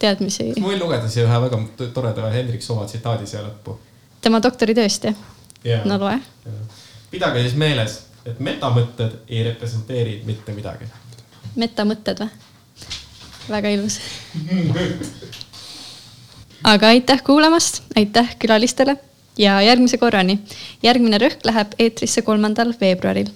teadmisi. ma võin lugeda siia ühe väga toreda Hendrik Sova tsitaadi siia lõppu. tema doktoritööst jah yeah.? no loe. pidage siis meeles, et metamõtted ei representeeri mitte midagi. metamõtted või? väga ilus aga aitäh kuulamast, aitäh külalistele ja järgmise korrani. järgmine rõhk läheb eetrisse kolmandal veebruaril